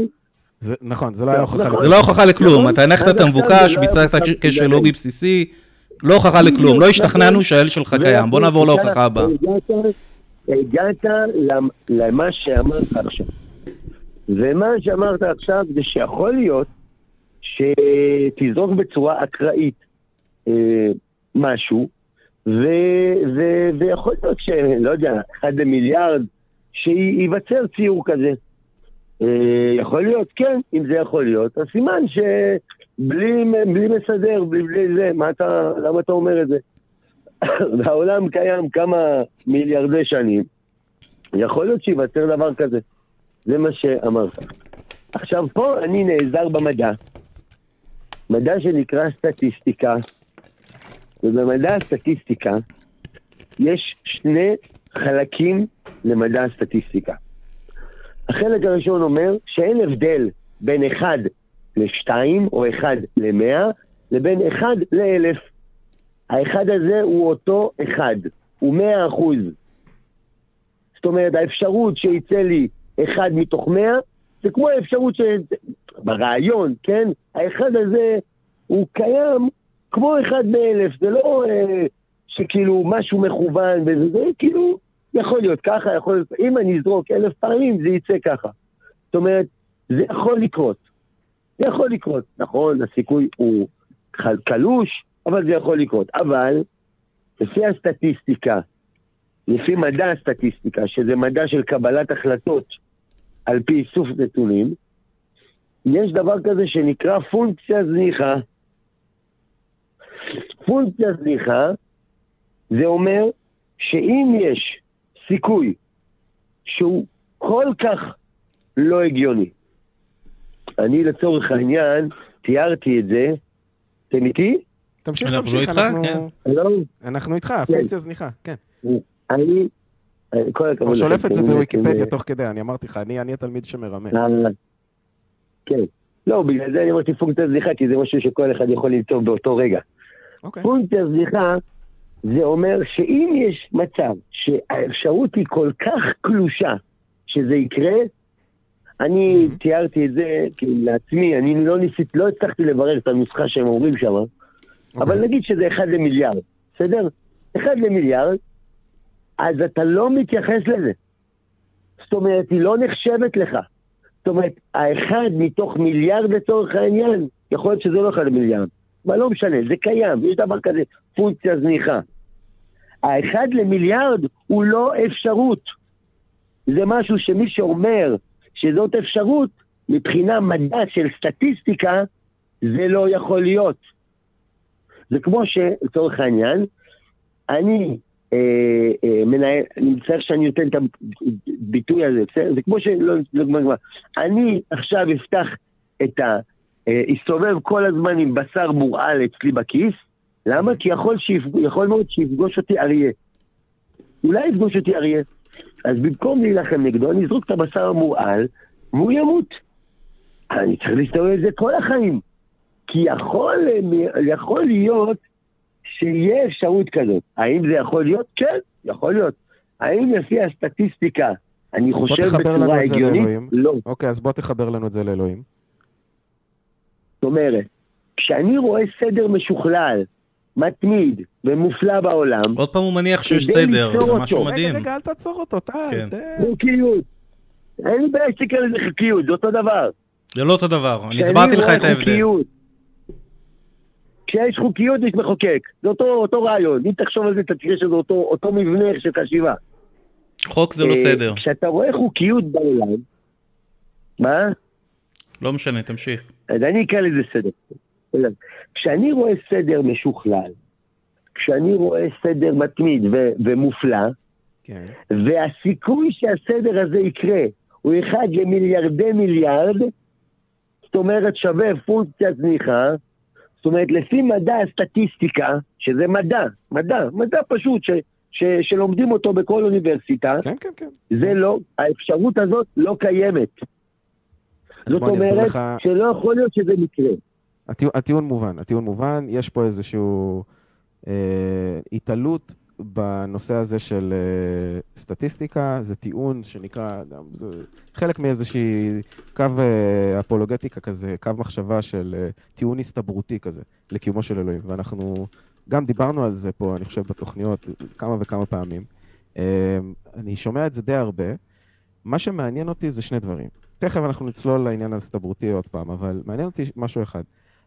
זה- נכון, זה לא היה הוכחה. נכון. זה לא הוכחה לכלום, נכון, אתה הנחת את המבוקש, לא ביצעת קשר. לוגי בסיסי, לא הוכחה לכלום, לא השתכנענו שהאל שלך קיים, בוא נעבור להוכחה הבאה. הגעת- הגעת למ- למה שאמרת עכשיו. ומה שאמרת עכשיו זה שיכול להיות שתזרוק בצורה אקראית אה, משהו, ו, ו, ויכול להיות שלא יודע, אחד למיליארד, שייווצר ציור כזה. אה, יכול להיות, כן, אם זה יכול להיות, אז סימן שבלי בלי מסדר, בלי, בלי זה, מה אתה, למה אתה אומר את זה? והעולם קיים כמה מיליארדי שנים, יכול להיות שייווצר דבר כזה. זה מה שאמרת. עכשיו, פה אני נעזר במדע, מדע שנקרא סטטיסטיקה, ובמדע הסטטיסטיקה יש שני חלקים למדע הסטטיסטיקה. החלק הראשון אומר שאין הבדל בין 1 ל-2 או 1 ל-100 לבין 1 ל-1000. האחד הזה הוא אותו אחד, הוא 100 אחוז. זאת אומרת, האפשרות שיצא לי אחד מתוך 100 זה כמו האפשרות ש... ברעיון, כן? האחד הזה הוא קיים כמו אחד באלף, זה לא אה, שכאילו משהו מכוון וזה, זה כאילו יכול להיות ככה, יכול להיות, אם אני אזרוק אלף פעמים זה יצא ככה. זאת אומרת, זה יכול לקרות. זה יכול לקרות. נכון, הסיכוי הוא חל- קלוש, אבל זה יכול לקרות. אבל לפי הסטטיסטיקה, לפי מדע הסטטיסטיקה, שזה מדע של קבלת החלטות על פי איסוף נתונים, יש דבר כזה שנקרא פונקציה זניחה. פונקציה זניחה זה אומר שאם יש סיכוי שהוא כל כך לא הגיוני, אני לצורך העניין תיארתי את זה, אתם איתי? תמשיך, אנחנו תמשיך, איתך, אנחנו- כן. אנחנו איתך, פונקציה זניחה, כן. אני, כל הכבוד. הוא שולף את זה בוויקיפדיה תוך כדי, אני אמרתי לך, אני אני התלמיד שמרמה. אה, כן. לא, בגלל זה אני אמרתי פונקציה זניחה, כי זה משהו שכל אחד יכול למצוא באותו רגע. אוקיי. פונקציה זניחה זה אומר שאם יש מצב שהאפשרות היא כל כך קלושה שזה יקרה, אני Mhm. תיארתי את זה כאילו לעצמי, אני לא ניסית, לא הצלחתי לברר את הנוסחה שהם אומרים שם, אבל אוקיי. נגיד שזה אחד למיליארד, בסדר? אחד למיליארד, אז אתה לא מתייחס לזה. זאת אומרת, היא לא נחשבת לך. זאת אומרת, האחד מתוך מיליארד לצורך העניין, יכול להיות שזה לא אחד למיליארד, אבל לא משנה, זה קיים, יש דבר כזה, פונקציה זניחה. האחד למיליארד הוא לא אפשרות. זה משהו שמי שאומר שזאת אפשרות, מבחינה מדע של סטטיסטיקה, זה לא יכול להיות. זה כמו שלצורך העניין, אני אה, אה, מנהל, אני מצטער שאני נותן את הביטוי הזה, בסדר? זה כמו שלא, לא, לא, לא, אני עכשיו אפתח את ה... אה, אסתובב כל הזמן עם בשר מורעל אצלי בכיס, למה? כי יכול, שיפג... יכול מאוד שיפגוש אותי אריה. אולי יפגוש אותי אריה. אז במקום להילחם נגדו, אני אזרוק את הבשר המורעל, והוא ימות. אני צריך להסתובב עם זה כל החיים. כי יכול, יכול להיות שיהיה אפשרות כזאת. האם זה יכול להיות? כן, יכול להיות. האם לפי הסטטיסטיקה אני חושב בצורה הגיונית? לא. אוקיי, אז בוא תחבר לנו את זה לאלוהים. זאת אומרת, כשאני רואה סדר משוכלל, מתמיד ומופלא בעולם, עוד פעם הוא מניח שיש סדר, זה אותו. משהו רגע, מדהים. רגע, רגע, אל תעצור אותו, טל. כן. תן. חוקיות. אין לי בעיה שתקרא לזה חוקיות, זה אותו דבר. זה לא אותו דבר, אני הסברתי לך את ההבדל. חוקיות, כשיש חוקיות יש מחוקק, זה אותו, אותו רעיון. אם תחשוב על זה, אתה תראה שזה אותו, אותו מבנה של חשיבה. חוק זה לא אה, סדר. כשאתה רואה חוקיות בעולם, מה? לא משנה, תמשיך. אז אני אקרא לזה סדר. כשאני רואה סדר משוכלל, כשאני רואה סדר מתמיד ו- ומופלא, כן. והסיכוי שהסדר הזה יקרה הוא אחד למיליארדי מיליארד, זאת אומרת שווה פונקציה זניחה, זאת אומרת לפי מדע הסטטיסטיקה, שזה מדע, מדע, מדע פשוט, ש, ש, שלומדים אותו בכל אוניברסיטה, כן, כן, כן. זה לא, האפשרות הזאת לא קיימת. זאת אומרת לך, שלא יכול להיות שזה מקרה. הטיעון, הטיעון מובן, הטיעון מובן, יש פה איזשהו אה, התעלות בנושא הזה של אה, סטטיסטיקה, זה טיעון שנקרא, גם זה חלק מאיזושהי קו אה, אפולוגטיקה כזה, קו מחשבה של אה, טיעון הסתברותי כזה, לקיומו של אלוהים. ואנחנו גם דיברנו על זה פה, אני חושב, בתוכניות כמה וכמה פעמים. אה, אני שומע את זה די הרבה. מה שמעניין אותי זה שני דברים. תכף אנחנו נצלול לעניין ההסתברותי עוד פעם, אבל מעניין אותי משהו אחד.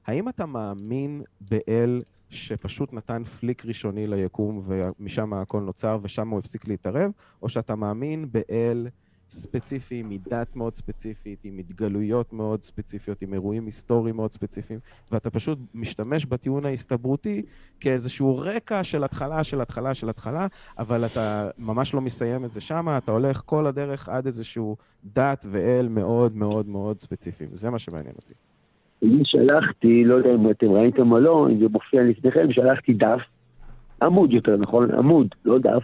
האם אתה מאמין באל שפשוט נתן פליק ראשוני ליקום ומשם הכל נוצר ושם הוא הפסיק להתערב, או שאתה מאמין באל ספציפי, עם דת מאוד ספציפית, עם התגלויות מאוד ספציפיות, עם אירועים היסטוריים מאוד ספציפיים, ואתה פשוט משתמש בטיעון ההסתברותי כאיזשהו רקע של התחלה, של התחלה, של התחלה, אבל אתה ממש לא מסיים את זה שמה, אתה הולך כל הדרך עד איזשהו דת ואל מאוד מאוד מאוד ספציפיים. זה מה שמעניין אותי. אני שלחתי, לא יודע אם אתם ראיתם או לא, אם זה מופיע לפניכם, שלחתי דף, עמוד יותר נכון, עמוד, לא דף,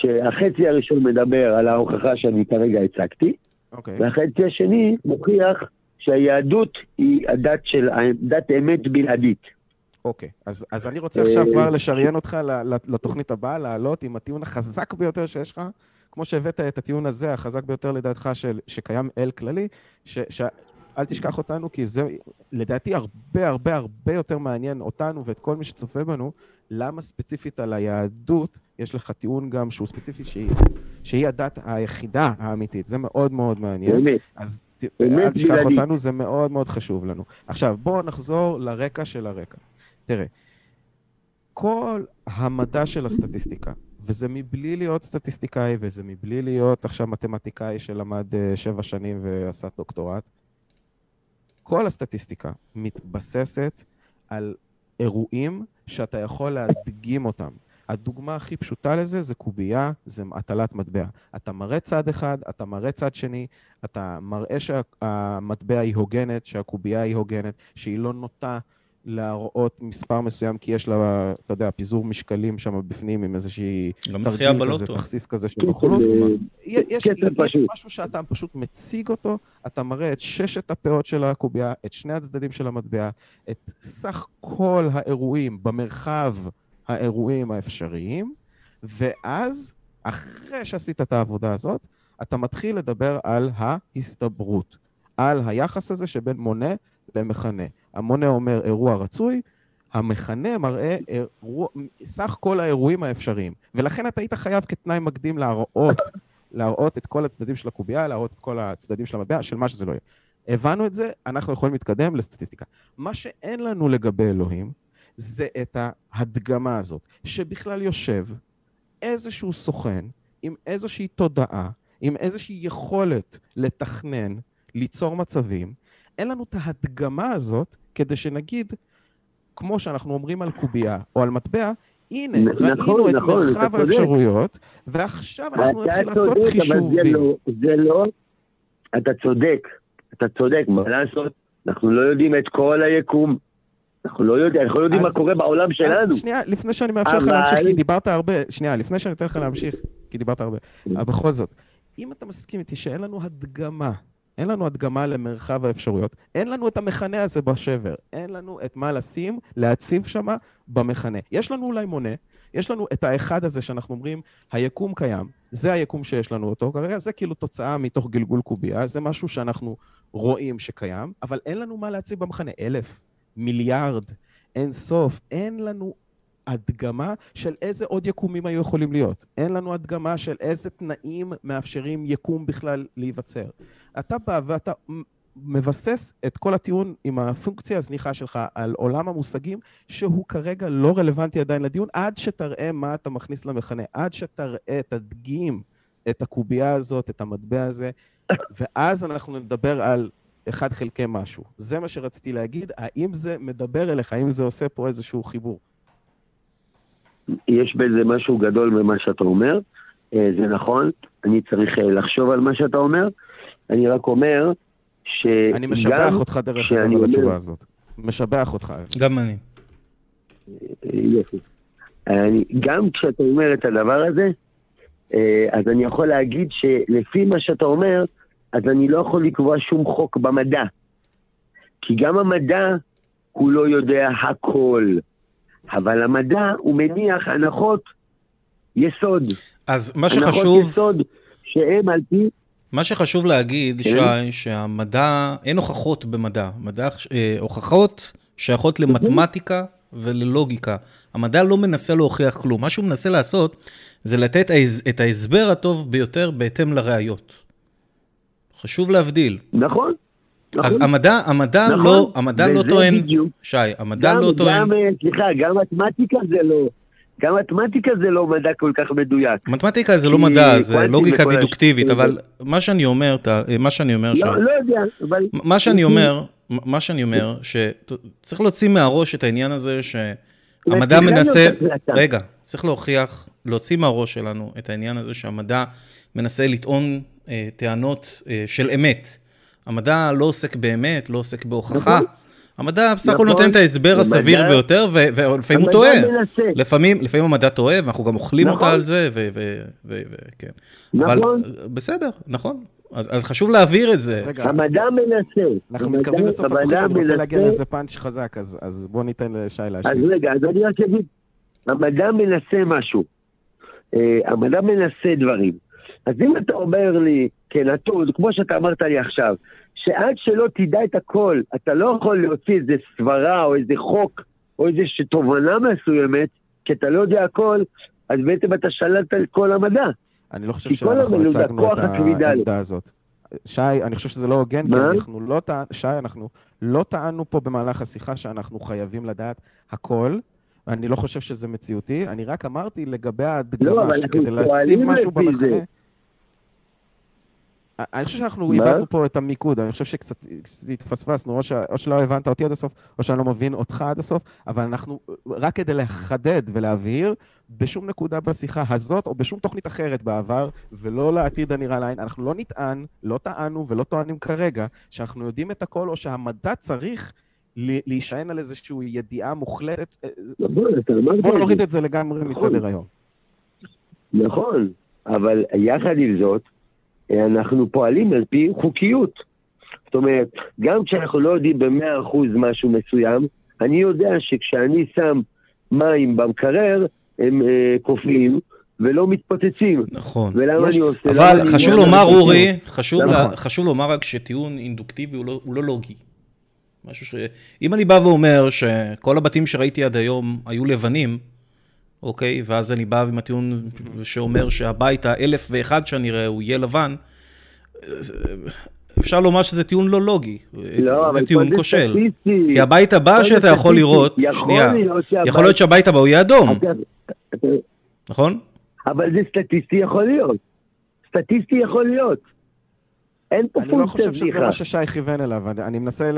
שהחצי הראשון מדבר על ההוכחה שאני כרגע הצגתי, אוקיי. והחצי השני מוכיח שהיהדות היא הדת של, דת אמת בלעדית. אוקיי, אז, אז אני רוצה עכשיו כבר לשריין אותך לתוכנית הבאה, לעלות עם הטיעון החזק ביותר שיש לך, כמו שהבאת את הטיעון הזה, החזק ביותר לדעתך, של, שקיים אל כללי, ש, ש, אל תשכח אותנו, כי זה לדעתי הרבה הרבה הרבה יותר מעניין אותנו ואת כל מי שצופה בנו, למה ספציפית על היהדות יש לך טיעון גם שהוא ספציפי שהיא, שהיא הדת היחידה האמיתית. זה מאוד מאוד מעניין. באמת. אז ת, באמת אל תשכח בלעדית. אותנו, זה מאוד מאוד חשוב לנו. עכשיו, בואו נחזור לרקע של הרקע. תראה, כל המדע של הסטטיסטיקה, וזה מבלי להיות סטטיסטיקאי, וזה מבלי להיות עכשיו מתמטיקאי שלמד אה, שבע שנים ועשה דוקטורט, כל הסטטיסטיקה מתבססת על אירועים שאתה יכול להדגים אותם. הדוגמה הכי פשוטה לזה זה קובייה, זה הטלת מטבע. אתה מראה צד אחד, אתה מראה צד שני, אתה מראה שהמטבע היא הוגנת, שהקובייה היא הוגנת, שהיא לא נוטה להראות מספר מסוים, כי יש לה, אתה יודע, פיזור משקלים שם בפנים עם איזושהי... גם זכייה בלוטו. תכסיס כזה של כן, נוכלות. אה, יש. משהו שאתה פשוט מציג אותו, אתה מראה את ששת הפאות של הקובייה, את שני הצדדים של המטבע, את סך כל האירועים במרחב האירועים האפשריים, ואז, אחרי שעשית את העבודה הזאת, אתה מתחיל לדבר על ההסתברות, על היחס הזה שבין מונה למכנה. המונה אומר אירוע רצוי, המכנה מראה אירוע, סך כל האירועים האפשריים. ולכן אתה היית חייב כתנאי מקדים להראות, להראות את כל הצדדים של הקובייה, להראות את כל הצדדים של המטבע, של מה שזה לא יהיה. הבנו את זה, אנחנו יכולים להתקדם לסטטיסטיקה. מה שאין לנו לגבי אלוהים, זה את ההדגמה הזאת, שבכלל יושב איזשהו סוכן עם איזושהי תודעה, עם איזושהי יכולת לתכנן, ליצור מצבים. אין לנו את ההדגמה הזאת כדי שנגיד, כמו שאנחנו אומרים על קובייה או על מטבע, הנה, נ- ראינו נכון, את נכון, מרחב צודק. האפשרויות, ועכשיו אנחנו נתחיל אתה לעשות צודק, אבל זה חישובים. לא, זה לא, אתה צודק, אתה צודק, מה לעשות? אנחנו לא יודעים את כל היקום. אנחנו לא יודעים, אנחנו לא יודעים מה אז- קורה בעולם שלנו. אז שנייה, לפני שאני מאפשר לך אבל- להמשיך, כי דיברת הרבה, שנייה, לפני שאני אתן לך להמשיך, כי דיברת הרבה, אבל בכל זאת, אם אתה מסכים איתי שאין לנו הדגמה, אין לנו הדגמה למרחב האפשרויות, אין לנו את המכנה הזה בשבר, אין לנו את מה לשים, להציב שם במכנה. יש לנו אולי מונה, יש לנו את האחד הזה שאנחנו אומרים, היקום קיים, זה היקום שיש לנו אותו, כרגע זה כאילו תוצאה מתוך גלגול קובייה, זה משהו שאנחנו רואים שקיים, אבל אין לנו מה להציב במכנה. אלף, מיליארד, אין סוף, אין לנו הדגמה של איזה עוד יקומים היו יכולים להיות. אין לנו הדגמה של איזה תנאים מאפשרים יקום בכלל להיווצר. אתה בא ואתה מבסס את כל הטיעון עם הפונקציה הזניחה שלך על עולם המושגים, שהוא כרגע לא רלוונטי עדיין לדיון, עד שתראה מה אתה מכניס למכנה, עד שתראה, תדגים את הקובייה הזאת, את המטבע הזה, ואז אנחנו נדבר על אחד חלקי משהו. זה מה שרציתי להגיד. האם זה מדבר אליך? האם זה עושה פה איזשהו חיבור? יש בזה משהו גדול ממה שאתה אומר, אה, זה נכון, אני צריך אה, לחשוב על מה שאתה אומר. אני רק אומר שגם... אני משבח אותך דרך אגב על התשובה הזאת. משבח אותך. גם אני. יופי. אני, גם כשאתה אומר את הדבר הזה, אה, אז אני יכול להגיד שלפי מה שאתה אומר, אז אני לא יכול לקבוע שום חוק במדע. כי גם המדע, הוא לא יודע הכל. אבל המדע, הוא מניח הנחות יסוד. אז מה שחשוב... הנחות יסוד שהם על פי... מה שחשוב להגיד, כן? שי, שהמדע, אין הוכחות במדע. מדע, אה, הוכחות שייכות למתמטיקה וללוגיקה. המדע לא מנסה להוכיח כלום. מה שהוא מנסה לעשות, זה לתת את ההסבר הטוב ביותר בהתאם לראיות. חשוב להבדיל. נכון. נכון. אז המדע, המדע נכון, לא, המדע לא טוען, בדיוק. שי, המדע גם, לא טוען... גם, סליחה, גם מתמטיקה זה לא, גם מתמטיקה זה לא מדע כל כך מדויק. מתמטיקה זה לא מדע, זה לוגיקה דידוקטיבית, אבל מה שאני אומר, מה שאני אומר, לא, לא יודע, אבל... מה שאני אומר, מה שאני אומר, שצריך להוציא מהראש את העניין הזה שהמדע מנסה, רגע, צריך להוכיח, להוציא מהראש שלנו את העניין הזה שהמדע מנסה לטעון אה, טענות אה, של אמת. המדע לא עוסק באמת, לא עוסק בהוכחה. נכון. המדע בסך הכל נכון. נותן את ההסבר הסביר ביותר, ולפעמים הוא טועה. לפעמים, לפעמים המדע טועה, ואנחנו גם אוכלים אותה נכון. על זה, וכן. אבל בסדר, נכון. אז, אז חשוב להעביר את זה. המדע מנסה. אנחנו מתקרבים לסוף התוכנית, אני רוצה להגיע לאיזה פאנץ' חזק, אז, אז בוא ניתן לשי להשלים. אז רגע, אז אני רק אגיד, המדע מנסה משהו. Uh, המדע מנסה דברים. אז אם אתה אומר לי כנתון, כמו שאתה אמרת לי עכשיו, שעד שלא תדע את הכל, אתה לא יכול להוציא איזה סברה או איזה חוק או איזה תובנה מסוימת, כי אתה לא יודע הכל, אז בעצם אתה שללת את כל המדע. אני לא חושב שאנחנו הצגנו את העמדה הזאת. שי, אני חושב שזה לא הוגן, כי אנחנו לא טענו, שי, אנחנו לא טענו פה במהלך השיחה שאנחנו חייבים לדעת הכל. אני לא חושב שזה מציאותי, אני רק אמרתי לגבי ההדגמה, לא, שכדי להציב משהו במחנה... אני חושב שאנחנו איבדנו פה את המיקוד, אני חושב שקצת התפספסנו, או, ש... או שלא הבנת אותי עד הסוף, או שאני לא מבין אותך עד הסוף, אבל אנחנו, רק כדי לחדד ולהבהיר, בשום נקודה בשיחה הזאת, או בשום תוכנית אחרת בעבר, ולא לעתיד הנראה לעין, אנחנו לא נטען, לא טענו ולא טוענים כרגע, שאנחנו יודעים את הכל, או שהמדע צריך להישען על איזושהי ידיעה מוחלטת. בואו נוריד את זה לגמרי נכון. מסדר היום. נכון, אבל יחד עם זאת, אנחנו פועלים על פי חוקיות. זאת אומרת, גם כשאנחנו לא יודעים במאה אחוז משהו מסוים, אני יודע שכשאני שם מים במקרר, הם אה, קופאים. ולא מתפוצצים. נכון. ולמה יש... אני עושה... אבל חשוב לומר, אורי, חשוב, לה, חשוב לומר רק שטיעון אינדוקטיבי הוא לא, הוא לא לוגי. משהו ש... אם אני בא ואומר שכל הבתים שראיתי עד היום היו לבנים, אוקיי? ואז אני בא עם הטיעון שאומר שהבית האלף ואחד שאני אראה הוא יהיה לבן. אפשר לומר שזה טיעון לא לוגי, לא, זה טיעון כושל. כי הבית הבא שאתה יכול לראות, שנייה, יכול להיות שהבית הבא הוא יהיה אדום, נכון? אבל זה סטטיסטי יכול להיות. סטטיסטי יכול להיות. אין פה פונקציה אני לא חושב שזה מה ששי כיוון אליו, אני מנסה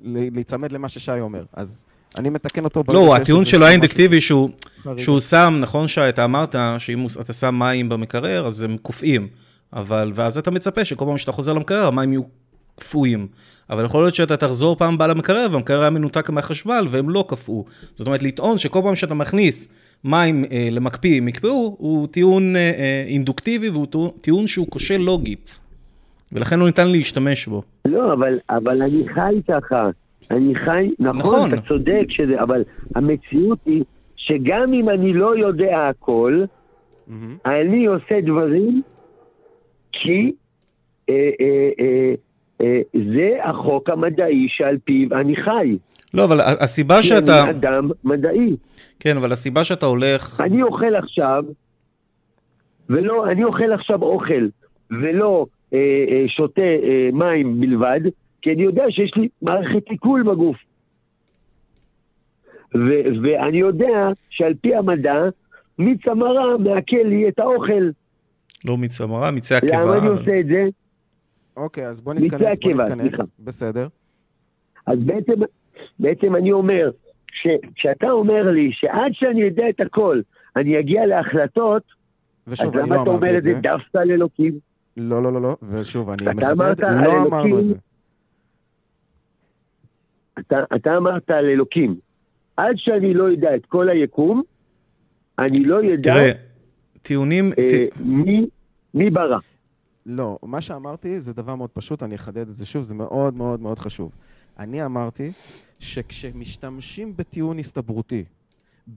להיצמד למה ששי אומר. אז אני מתקן אותו. לא, הטיעון שלו היה אינדקטיבי שהוא, שהוא שם, נכון שי, אתה אמרת שאם אתה שם מים במקרר, אז הם קופאים. אבל, ואז אתה מצפה שכל פעם שאתה חוזר למקרר, המים יהיו קפואים. אבל יכול להיות שאתה תחזור פעם הבאה למקרר, והמקרר היה מנותק מהחשמל, והם לא קפאו. זאת אומרת, לטעון שכל פעם שאתה מכניס מים אה, למקפיא, הם יקפאו, הוא טיעון אה, אה, אינדוקטיבי, והוא טיעון שהוא כושל לוגית. ולכן לא ניתן להשתמש בו. לא, אבל, אבל אני חי ככה. אני חי, נכון, נכון, אתה צודק, שזה, אבל המציאות היא שגם אם אני לא יודע הכל, mm-hmm. אני עושה דברים כי אה, אה, אה, אה, זה החוק המדעי שעל פיו אני חי. לא, אבל הסיבה שאתה... כי אני אדם מדעי. כן, אבל הסיבה שאתה הולך... אני אוכל עכשיו, ולא, אני אוכל עכשיו אוכל, ולא אה, אה, שותה אה, מים בלבד, כי אני יודע שיש לי מערכת עיכול בגוף. ו- ואני יודע שעל פי המדע, מיץ המרה מעכל לי את האוכל. לא מיץ המרה, מיצי הקיבה. למה אני עושה את זה? אוקיי, אז בוא נתכנס, בוא נתכנס. סליחה. בסדר. אז בעצם, בעצם אני אומר, כשאתה אומר לי שעד שאני יודע את הכל, אני אגיע להחלטות, אז ושוב, אני למה לא אתה אומר את זה. דווקא על אלוקים? לא, לא, לא, לא. ושוב, אני מחדד, לא. אמרנו את זה. אתה, אתה אמרת על אלוקים. עד שאני לא יודע את כל היקום, אני לא יודע תראה, טיעונים... אה, ט- מי, מי ברא. לא, מה שאמרתי זה דבר מאוד פשוט, אני אחדד את זה שוב, זה מאוד מאוד מאוד חשוב. אני אמרתי שכשמשתמשים בטיעון הסתברותי,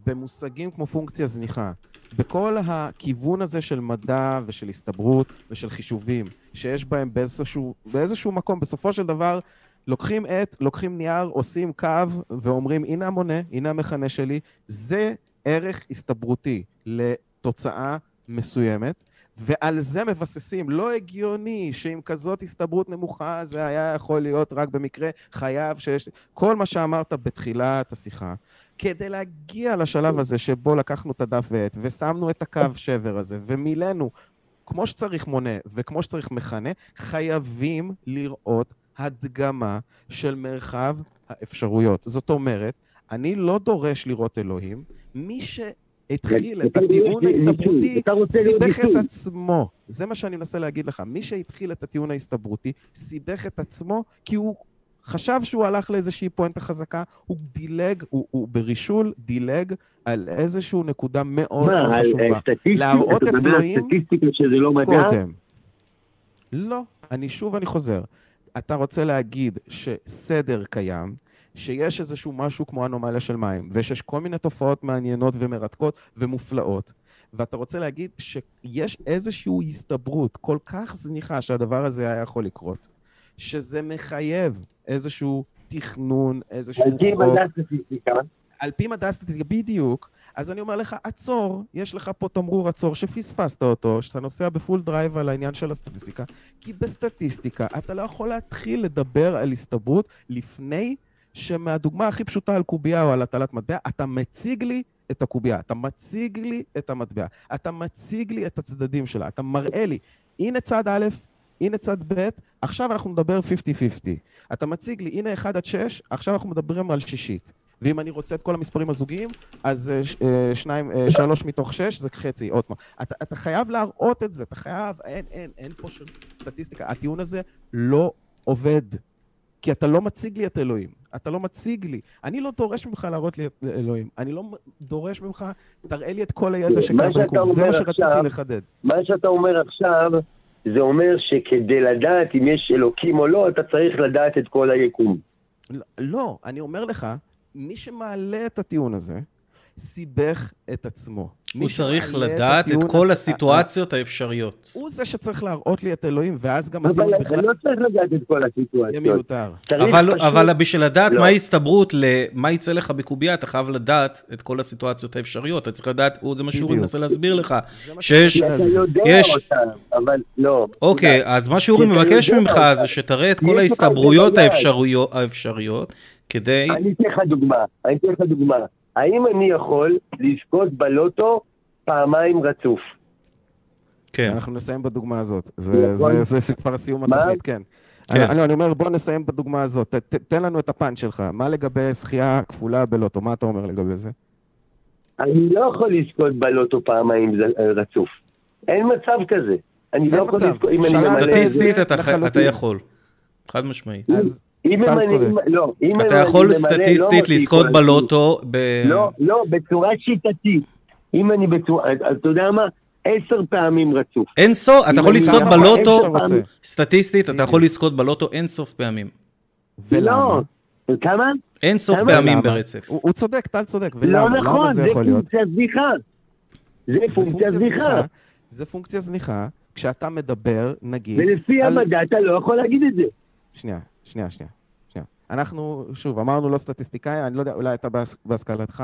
במושגים כמו פונקציה זניחה, בכל הכיוון הזה של מדע ושל הסתברות ושל חישובים, שיש בהם באיזשהו, באיזשהו מקום, בסופו של דבר, לוקחים עט, לוקחים נייר, עושים קו ואומרים, הנה המונה, הנה המכנה שלי, זה ערך הסתברותי לתוצאה מסוימת. ועל זה מבססים. לא הגיוני שעם כזאת הסתברות נמוכה זה היה יכול להיות רק במקרה חייב שיש... כל מה שאמרת בתחילת השיחה, כדי להגיע לשלב הזה שבו לקחנו את הדף ועט ושמנו את הקו שבר הזה ומילאנו כמו שצריך מונה וכמו שצריך מכנה, חייבים לראות הדגמה של מרחב האפשרויות. זאת אומרת, אני לא דורש לראות אלוהים, מי שהתחיל את הטיעון ההסתברותי סיבך את. עצמו. זה מה שאני מנסה להגיד לך. מי שהתחיל את הטיעון ההסתברותי, סיבך את עצמו כי הוא חשב שהוא הלך לאיזושהי פואנטה חזקה, הוא דילג, הוא, הוא ברישול דילג על איזושהי נקודה מאוד מה, מאוד חשובה. אה? להראות את אלוהים לא? קודם. לא, אני שוב אני חוזר. אתה רוצה להגיד שסדר קיים, שיש איזשהו משהו כמו אנומליה של מים, ושיש כל מיני תופעות מעניינות ומרתקות ומופלאות, ואתה רוצה להגיד שיש איזושהי הסתברות כל כך זניחה שהדבר הזה היה יכול לקרות, שזה מחייב איזשהו תכנון, איזשהו על פי חוק. מדע סטטיסטיקה, על פי מדע הסטטיסטיקה, בדיוק. אז אני אומר לך, עצור, יש לך פה תמרור עצור שפספסת אותו, שאתה נוסע ב full drive על העניין של הסטטיסטיקה, כי בסטטיסטיקה אתה לא יכול להתחיל לדבר על הסתברות לפני שמהדוגמה הכי פשוטה על קובייה או על הטלת מטבע, אתה מציג לי את הקובייה, אתה מציג לי את המטבע, אתה מציג לי את הצדדים שלה, אתה מראה לי, הנה צד א', הנה צד ב', עכשיו אנחנו נדבר 50-50. אתה מציג לי, הנה 1 עד 6, עכשיו אנחנו מדברים על שישית. ואם אני רוצה את כל המספרים הזוגיים, אז אה, אה, שניים, אה, שלוש מתוך שש זה חצי, עוד פעם. אתה, אתה חייב להראות את זה, אתה חייב, אין, אין, אין פה של סטטיסטיקה. הטיעון הזה לא עובד. כי אתה לא מציג לי את אלוהים. אתה לא מציג לי. אני לא דורש ממך להראות לי את אלוהים. אני לא דורש ממך, תראה לי את כל הידע שקיים ביקום. זה מה שרציתי עכשיו- לחדד. מה שאתה אומר עכשיו, זה אומר שכדי לדעת אם יש אלוקים או לא, אתה צריך לדעת את כל היקום. לא, לא, אני אומר לך, מי שמעלה את הטיעון הזה, סיבך את עצמו. הוא צריך את לדעת את כל הסיטואציות האפשריות. הוא זה שצריך להראות לי את אלוהים, ואז גם אבל הטיעון אתה בכלל לא צריך לדעת את כל יהיה הסיטואציות. מיותר. צריך אבל, פשוט- אבל בשביל לדעת לא. מה ההסתברות למה יצא לך בקובייה, אתה חייב לדעת את כל הסיטואציות האפשריות. אתה צריך לדעת, זה מה שאורי. מנסה להסביר לך. זה מה שיש- אתה מנסה להסביר. יודע יש- אותם, אבל לא. אוקיי, אז מה שאורי מבקש ממך. זה שתראה את כל ההסתברויות האפשריות, כדי... אני אתן לך דוגמה, אני אתן לך דוגמה. האם אני יכול לזכות בלוטו פעמיים רצוף? כן. אנחנו נסיים בדוגמה הזאת. זה- יכול. זה- זה זה כבר סיום? התוכנית, כן. כן. אני- אני אומר, בוא נסיים בדוגמה הזאת. ת- ת- תן לנו את הפאנץ' שלך. מה לגבי זכייה כפולה בלוטו? מה אתה אומר לגבי זה? אני לא יכול לזכות בלוטו פעמיים ז- רצוף. אין מצב כזה. אני אין לא יכול מצב. לזכות, זה... סטטיסטית אתה. אתה יכול. חד משמעית. אז אם אני... צודק. לא, אם אתה יכול לא סטטיסטית מוציא לזכות בלוטו ב... לא, לא, בצורה שיטתית. אם אני בצורה... אתה יודע מה? עשר פעמים רצוף. אין סוף, אתה יכול לזכות בלוטו. סטטיסטית, אתה. יכול לזכות בלוטו אין סוף פעמים. ולמה? לא. כמה? אין סוף? פעמים? ברצף. הוא צודק, טל צודק. לא נכון, זה? פונקציה זניחה. זה פונקציה זניחה. זה פונקציה זניחה, כשאתה מדבר, נגיד... ולפי המדע אתה לא יכול להגיד את זה. שנייה, שנייה, שנייה. שנייה. אנחנו, שוב, אמרנו לא סטטיסטיקאי, אני לא יודע, אולי אתה בהש- בהשכלתך,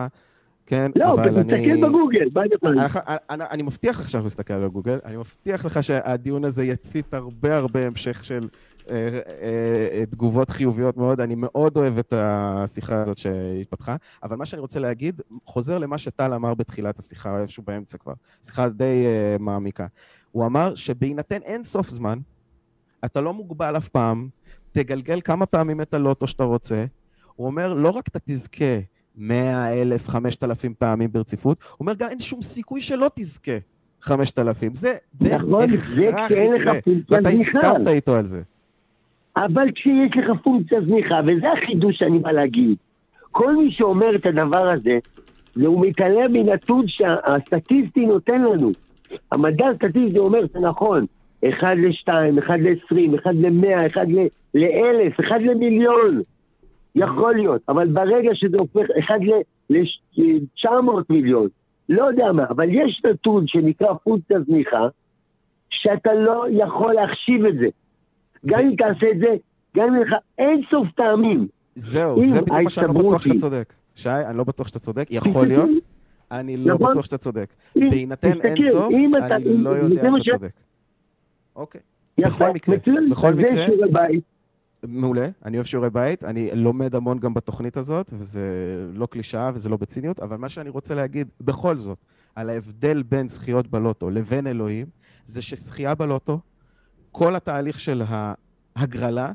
כן, לא, אבל אני... תסתכל בגוגל, יכול להגיד? אני, אני, אני מבטיח לך שאנחנו נסתכל על גוגל, אני מבטיח לך שהדיון הזה יצית הרבה הרבה המשך של אה, אה, תגובות חיוביות מאוד. אני מאוד אוהב את השיחה הזאת שהתפתחה, אבל מה שאני רוצה להגיד, חוזר למה שטל אמר בתחילת השיחה, איפשהו באמצע כבר. שיחה די uh, מעמיקה. הוא אמר שבהינתן אין סוף זמן, אתה לא מוגבל אף פעם, תגלגל כמה פעמים את הלוטו שאתה רוצה. הוא אומר, לא רק אתה תזכה 100 אלף, 5,000 פעמים ברציפות, הוא אומר, גם אין שום סיכוי שלא תזכה 5,000. זה נכון, לך פונקציה זניחה. ואתה הסכמת איתו על זה. אבל כשיש לך פונקציה זניחה, וזה החידוש שאני בא להגיד. כל מי שאומר את הדבר הזה, זה הוא מתעלם מנתון שהסטטיסטי נותן לנו. המדע הסטטיסטי אומר, זה נכון, 1 ל-2, 1 ל-20, 1 ל-100, 1 ל-1000, 1 למיליון. יכול להיות, אבל ברגע שזה הופך 1 ל-900 מיליון, לא יודע מה, אבל יש נתון שנקרא פונקציה זניחה, שאתה לא יכול להחשיב את זה. גם אם תעשה את זה, גם אם לך אין סוף טעמים. זהו, זה בדיוק מה שאני לא בטוח שאתה צודק. שי, אני לא בטוח שאתה צודק, יכול להיות, אני לא נכון. בטוח שאתה צודק. בהינתן אין סוף, אני לא יודע שאתה צודק. אוקיי. בכל מקרה, בכל מקרה, מעולה, אני אוהב שיעורי בית, אני לומד המון גם בתוכנית הזאת, וזה לא קלישאה וזה לא בציניות, אבל מה שאני רוצה להגיד, בכל זאת, על ההבדל בין זכיות בלוטו לבין אלוהים, זה שזכייה בלוטו, כל התהליך של ההגרלה,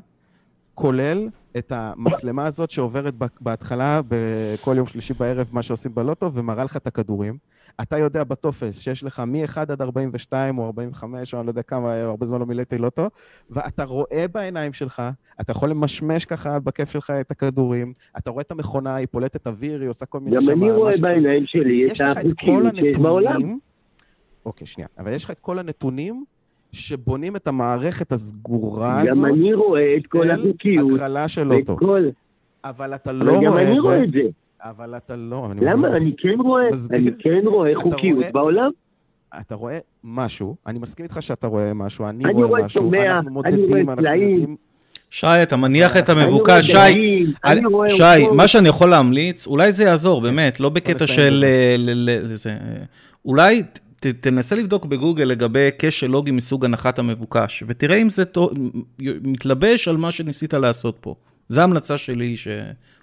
כולל את המצלמה הזאת שעוברת בהתחלה, בכל יום שלישי בערב, מה שעושים בלוטו, ומראה לך את הכדורים. אתה יודע בטופס שיש לך מ-1 עד 42 או 45, או אני לא יודע כמה, הרבה זמן לא מילאתי לוטו, ואתה רואה בעיניים שלך, אתה יכול למשמש ככה בכיף שלך את הכדורים, אתה רואה את המכונה, היא פולטת אוויר, היא עושה כל מיני... גם אני רואה בעיניים שלי את החוקיות שיש בעולם. אוקיי, שנייה. אבל יש לך את כל הנתונים שבונים את המערכת הסגורה הזאת. גם אני רואה את כל החוקיות. הגרלה של אוטו. כל... אבל אתה לא רואה את זה. גם אני רואה את זה. אבל אתה לא... אני למה? אני כן רואה. אני כן רואה חוקיות רואה, בעולם. אתה רואה משהו, אני מסכים איתך שאתה רואה משהו, אני, אני רואה, רואה משהו, שומע, אנחנו מודדים, אנחנו יודעים... שי, אתה מניח את המבוקש, שי, שי, מה שאני יכול להמליץ, אולי זה יעזור, באמת, לא בקטע של... אולי תנסה לבדוק בגוגל לגבי כשל לוגי מסוג הנחת המבוקש, ותראה אם זה מתלבש על מה שניסית לעשות פה. זו ההמלצה שלי,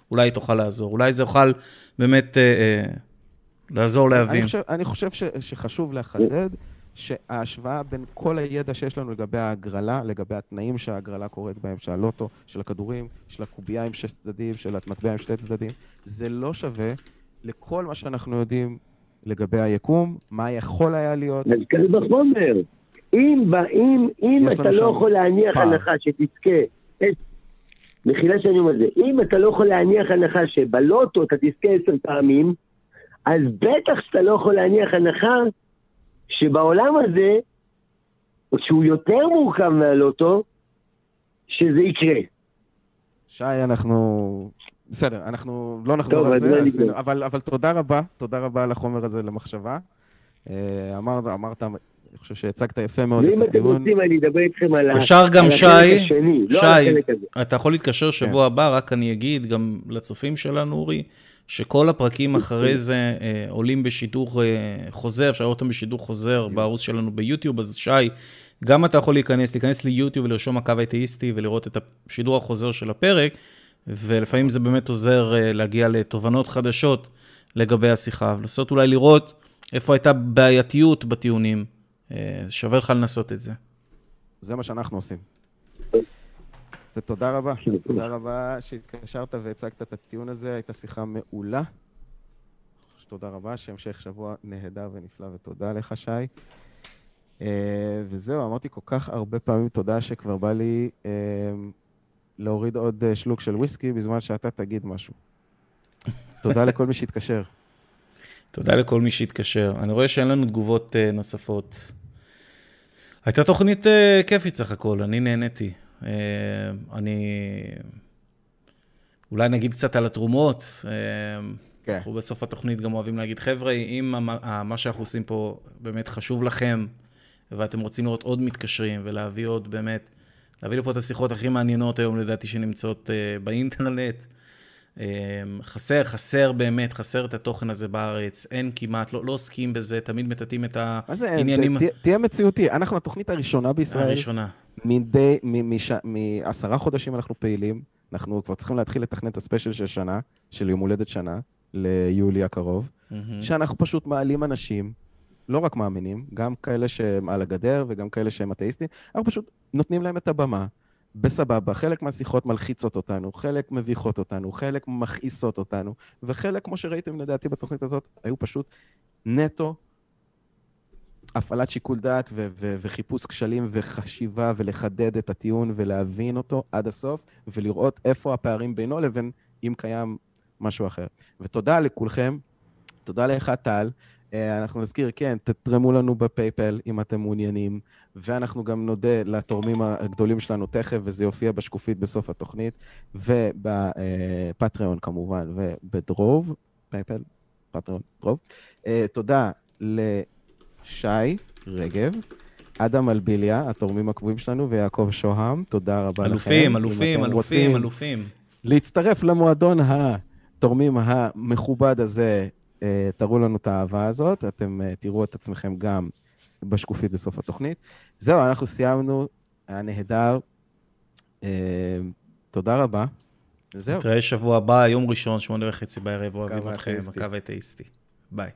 שאולי תוכל לעזור. אולי זה יוכל באמת אה, אה, לעזור להבין. אני חושב, אני חושב ש, שחשוב לחדד שההשוואה בין כל הידע שיש לנו לגבי ההגרלה, לגבי התנאים שההגרלה קורית בהם, של הלוטו, של הכדורים, של הקובייה עם שש צדדים, של המטבע עם שתי צדדים, זה לא שווה לכל מה שאנחנו יודעים לגבי היקום, מה יכול היה להיות. אז קל וחומר. אם, אם, אם אתה לא יכול להניח. הנחה שתזכה, מחילה שאני אומר את זה, אם אתה לא יכול להניח הנחה שבלוטו אתה תזכה עשר פעמים, אז בטח שאתה לא יכול להניח הנחה שבעולם הזה, שהוא יותר מורכב מהלוטו, שזה יקרה. שי, אנחנו בסדר, אנחנו לא נחזור טוב, על זה, עשינו, אבל, אבל תודה רבה, תודה רבה על החומר הזה למחשבה. אה, אמרת, אמרת, אני חושב שהצגת יפה מאוד את הדיון. ואם אתם רוצים, אני אדבר איתכם על אפשר גם שי, לא שי, אתה יכול להתקשר שבוע כן. הבא, רק אני אגיד גם לצופים שלנו, אורי, שכל הפרקים אחרי זה אה, עולים בשידור אה, חוזר, אפשר לראות אותם בשידור חוזר בערוץ שלנו ביוטיוב, אז שי, גם אתה יכול להיכנס, להיכנס ליוטיוב ולרשום הקו האתאיסטי ולראות את השידור החוזר של הפרק. ולפעמים זה באמת עוזר אה, להגיע לתובנות חדשות לגבי השיחה, ולנסות אולי לראות איפה הייתה בעייתיות בטיעונים. אה, שווה לך לנסות את זה. זה מה שאנחנו עושים. ותודה רבה, תודה רבה שהתקשרת והצגת את הטיעון הזה, הייתה שיחה מעולה. תודה רבה, שהמשך שבוע נהדר ונפלא, ותודה לך, שי. Uh, וזהו, אמרתי כל כך הרבה פעמים תודה שכבר בא לי uh, להוריד עוד אה, שלוק של וויסקי בזמן שאתה תגיד משהו. תודה לכל מי שהתקשר. תודה לכל מי שהתקשר. אני רואה שאין לנו תגובות uh, נוספות. הייתה תוכנית uh, כיפית סך הכל, אני נהניתי. Uh, אני... אולי נגיד קצת על התרומות. Uh, כן. אנחנו בסוף התוכנית גם אוהבים להגיד, חבר'ה, אם מה שאנחנו עושים פה באמת חשוב לכם, ואתם רוצים לראות עוד מתקשרים ולהביא עוד באמת להביא לפה את השיחות הכי מעניינות היום, לדעתי, שנמצאות uh, באינטרנט. Um, חסר, חסר באמת, חסר את התוכן הזה בארץ, אין כמעט, לא, לא עוסקים בזה, תמיד מטאטאים את העניינים. מה זה אין? תהיה מציאותי, אנחנו התוכנית הראשונה בישראל. הראשונה. מדי, מעשרה חודשים אנחנו פעילים, אנחנו כבר צריכים להתחיל לתכנן את הספיישל של שנה, של יום הולדת שנה, ליולי הקרוב, mm-hmm. שאנחנו פשוט מעלים אנשים, לא רק מאמינים, גם כאלה שהם על הגדר וגם כאלה שהם אתאיסטים, אנחנו פשוט נותנים להם את הבמה, בסבבה, חלק מהשיחות מלחיצות אותנו, חלק מביכות אותנו, חלק מכעיסות אותנו, וחלק, כמו שראיתם לדעתי בתוכנית הזאת, היו פשוט נטו הפעלת שיקול דעת ו- ו- וחיפוש כשלים וחשיבה ולחדד את הטיעון ולהבין אותו עד הסוף ולראות איפה הפערים בינו לבין אם קיים משהו אחר. ותודה לכולכם, תודה לך טל. אה, אנחנו נזכיר, כן, תתרמו לנו בפייפל אם אתם מעוניינים, ואנחנו גם נודה לתורמים הגדולים שלנו תכף, וזה יופיע בשקופית בסוף התוכנית, ובפטריון כמובן, ובדרוב, פייפל, פטריון, דרוב. אה, תודה לשי רגב. אדם אלביליה, התורמים הקבועים שלנו, ויעקב שוהם, תודה רבה אלופים, לכם. אלופים, אלופים, אלופים. להצטרף למועדון התורמים המכובד הזה, תראו לנו את האהבה הזאת, אתם אה, תראו את עצמכם גם בשקופית בסוף התוכנית. זהו, אנחנו סיימנו, היה נהדר. אה, תודה רבה. זהו. נתראה שבוע הבא, יום ראשון, שמונה וחצי בערב, אוהבים אתכם, הקו האתאיסטי. ביי.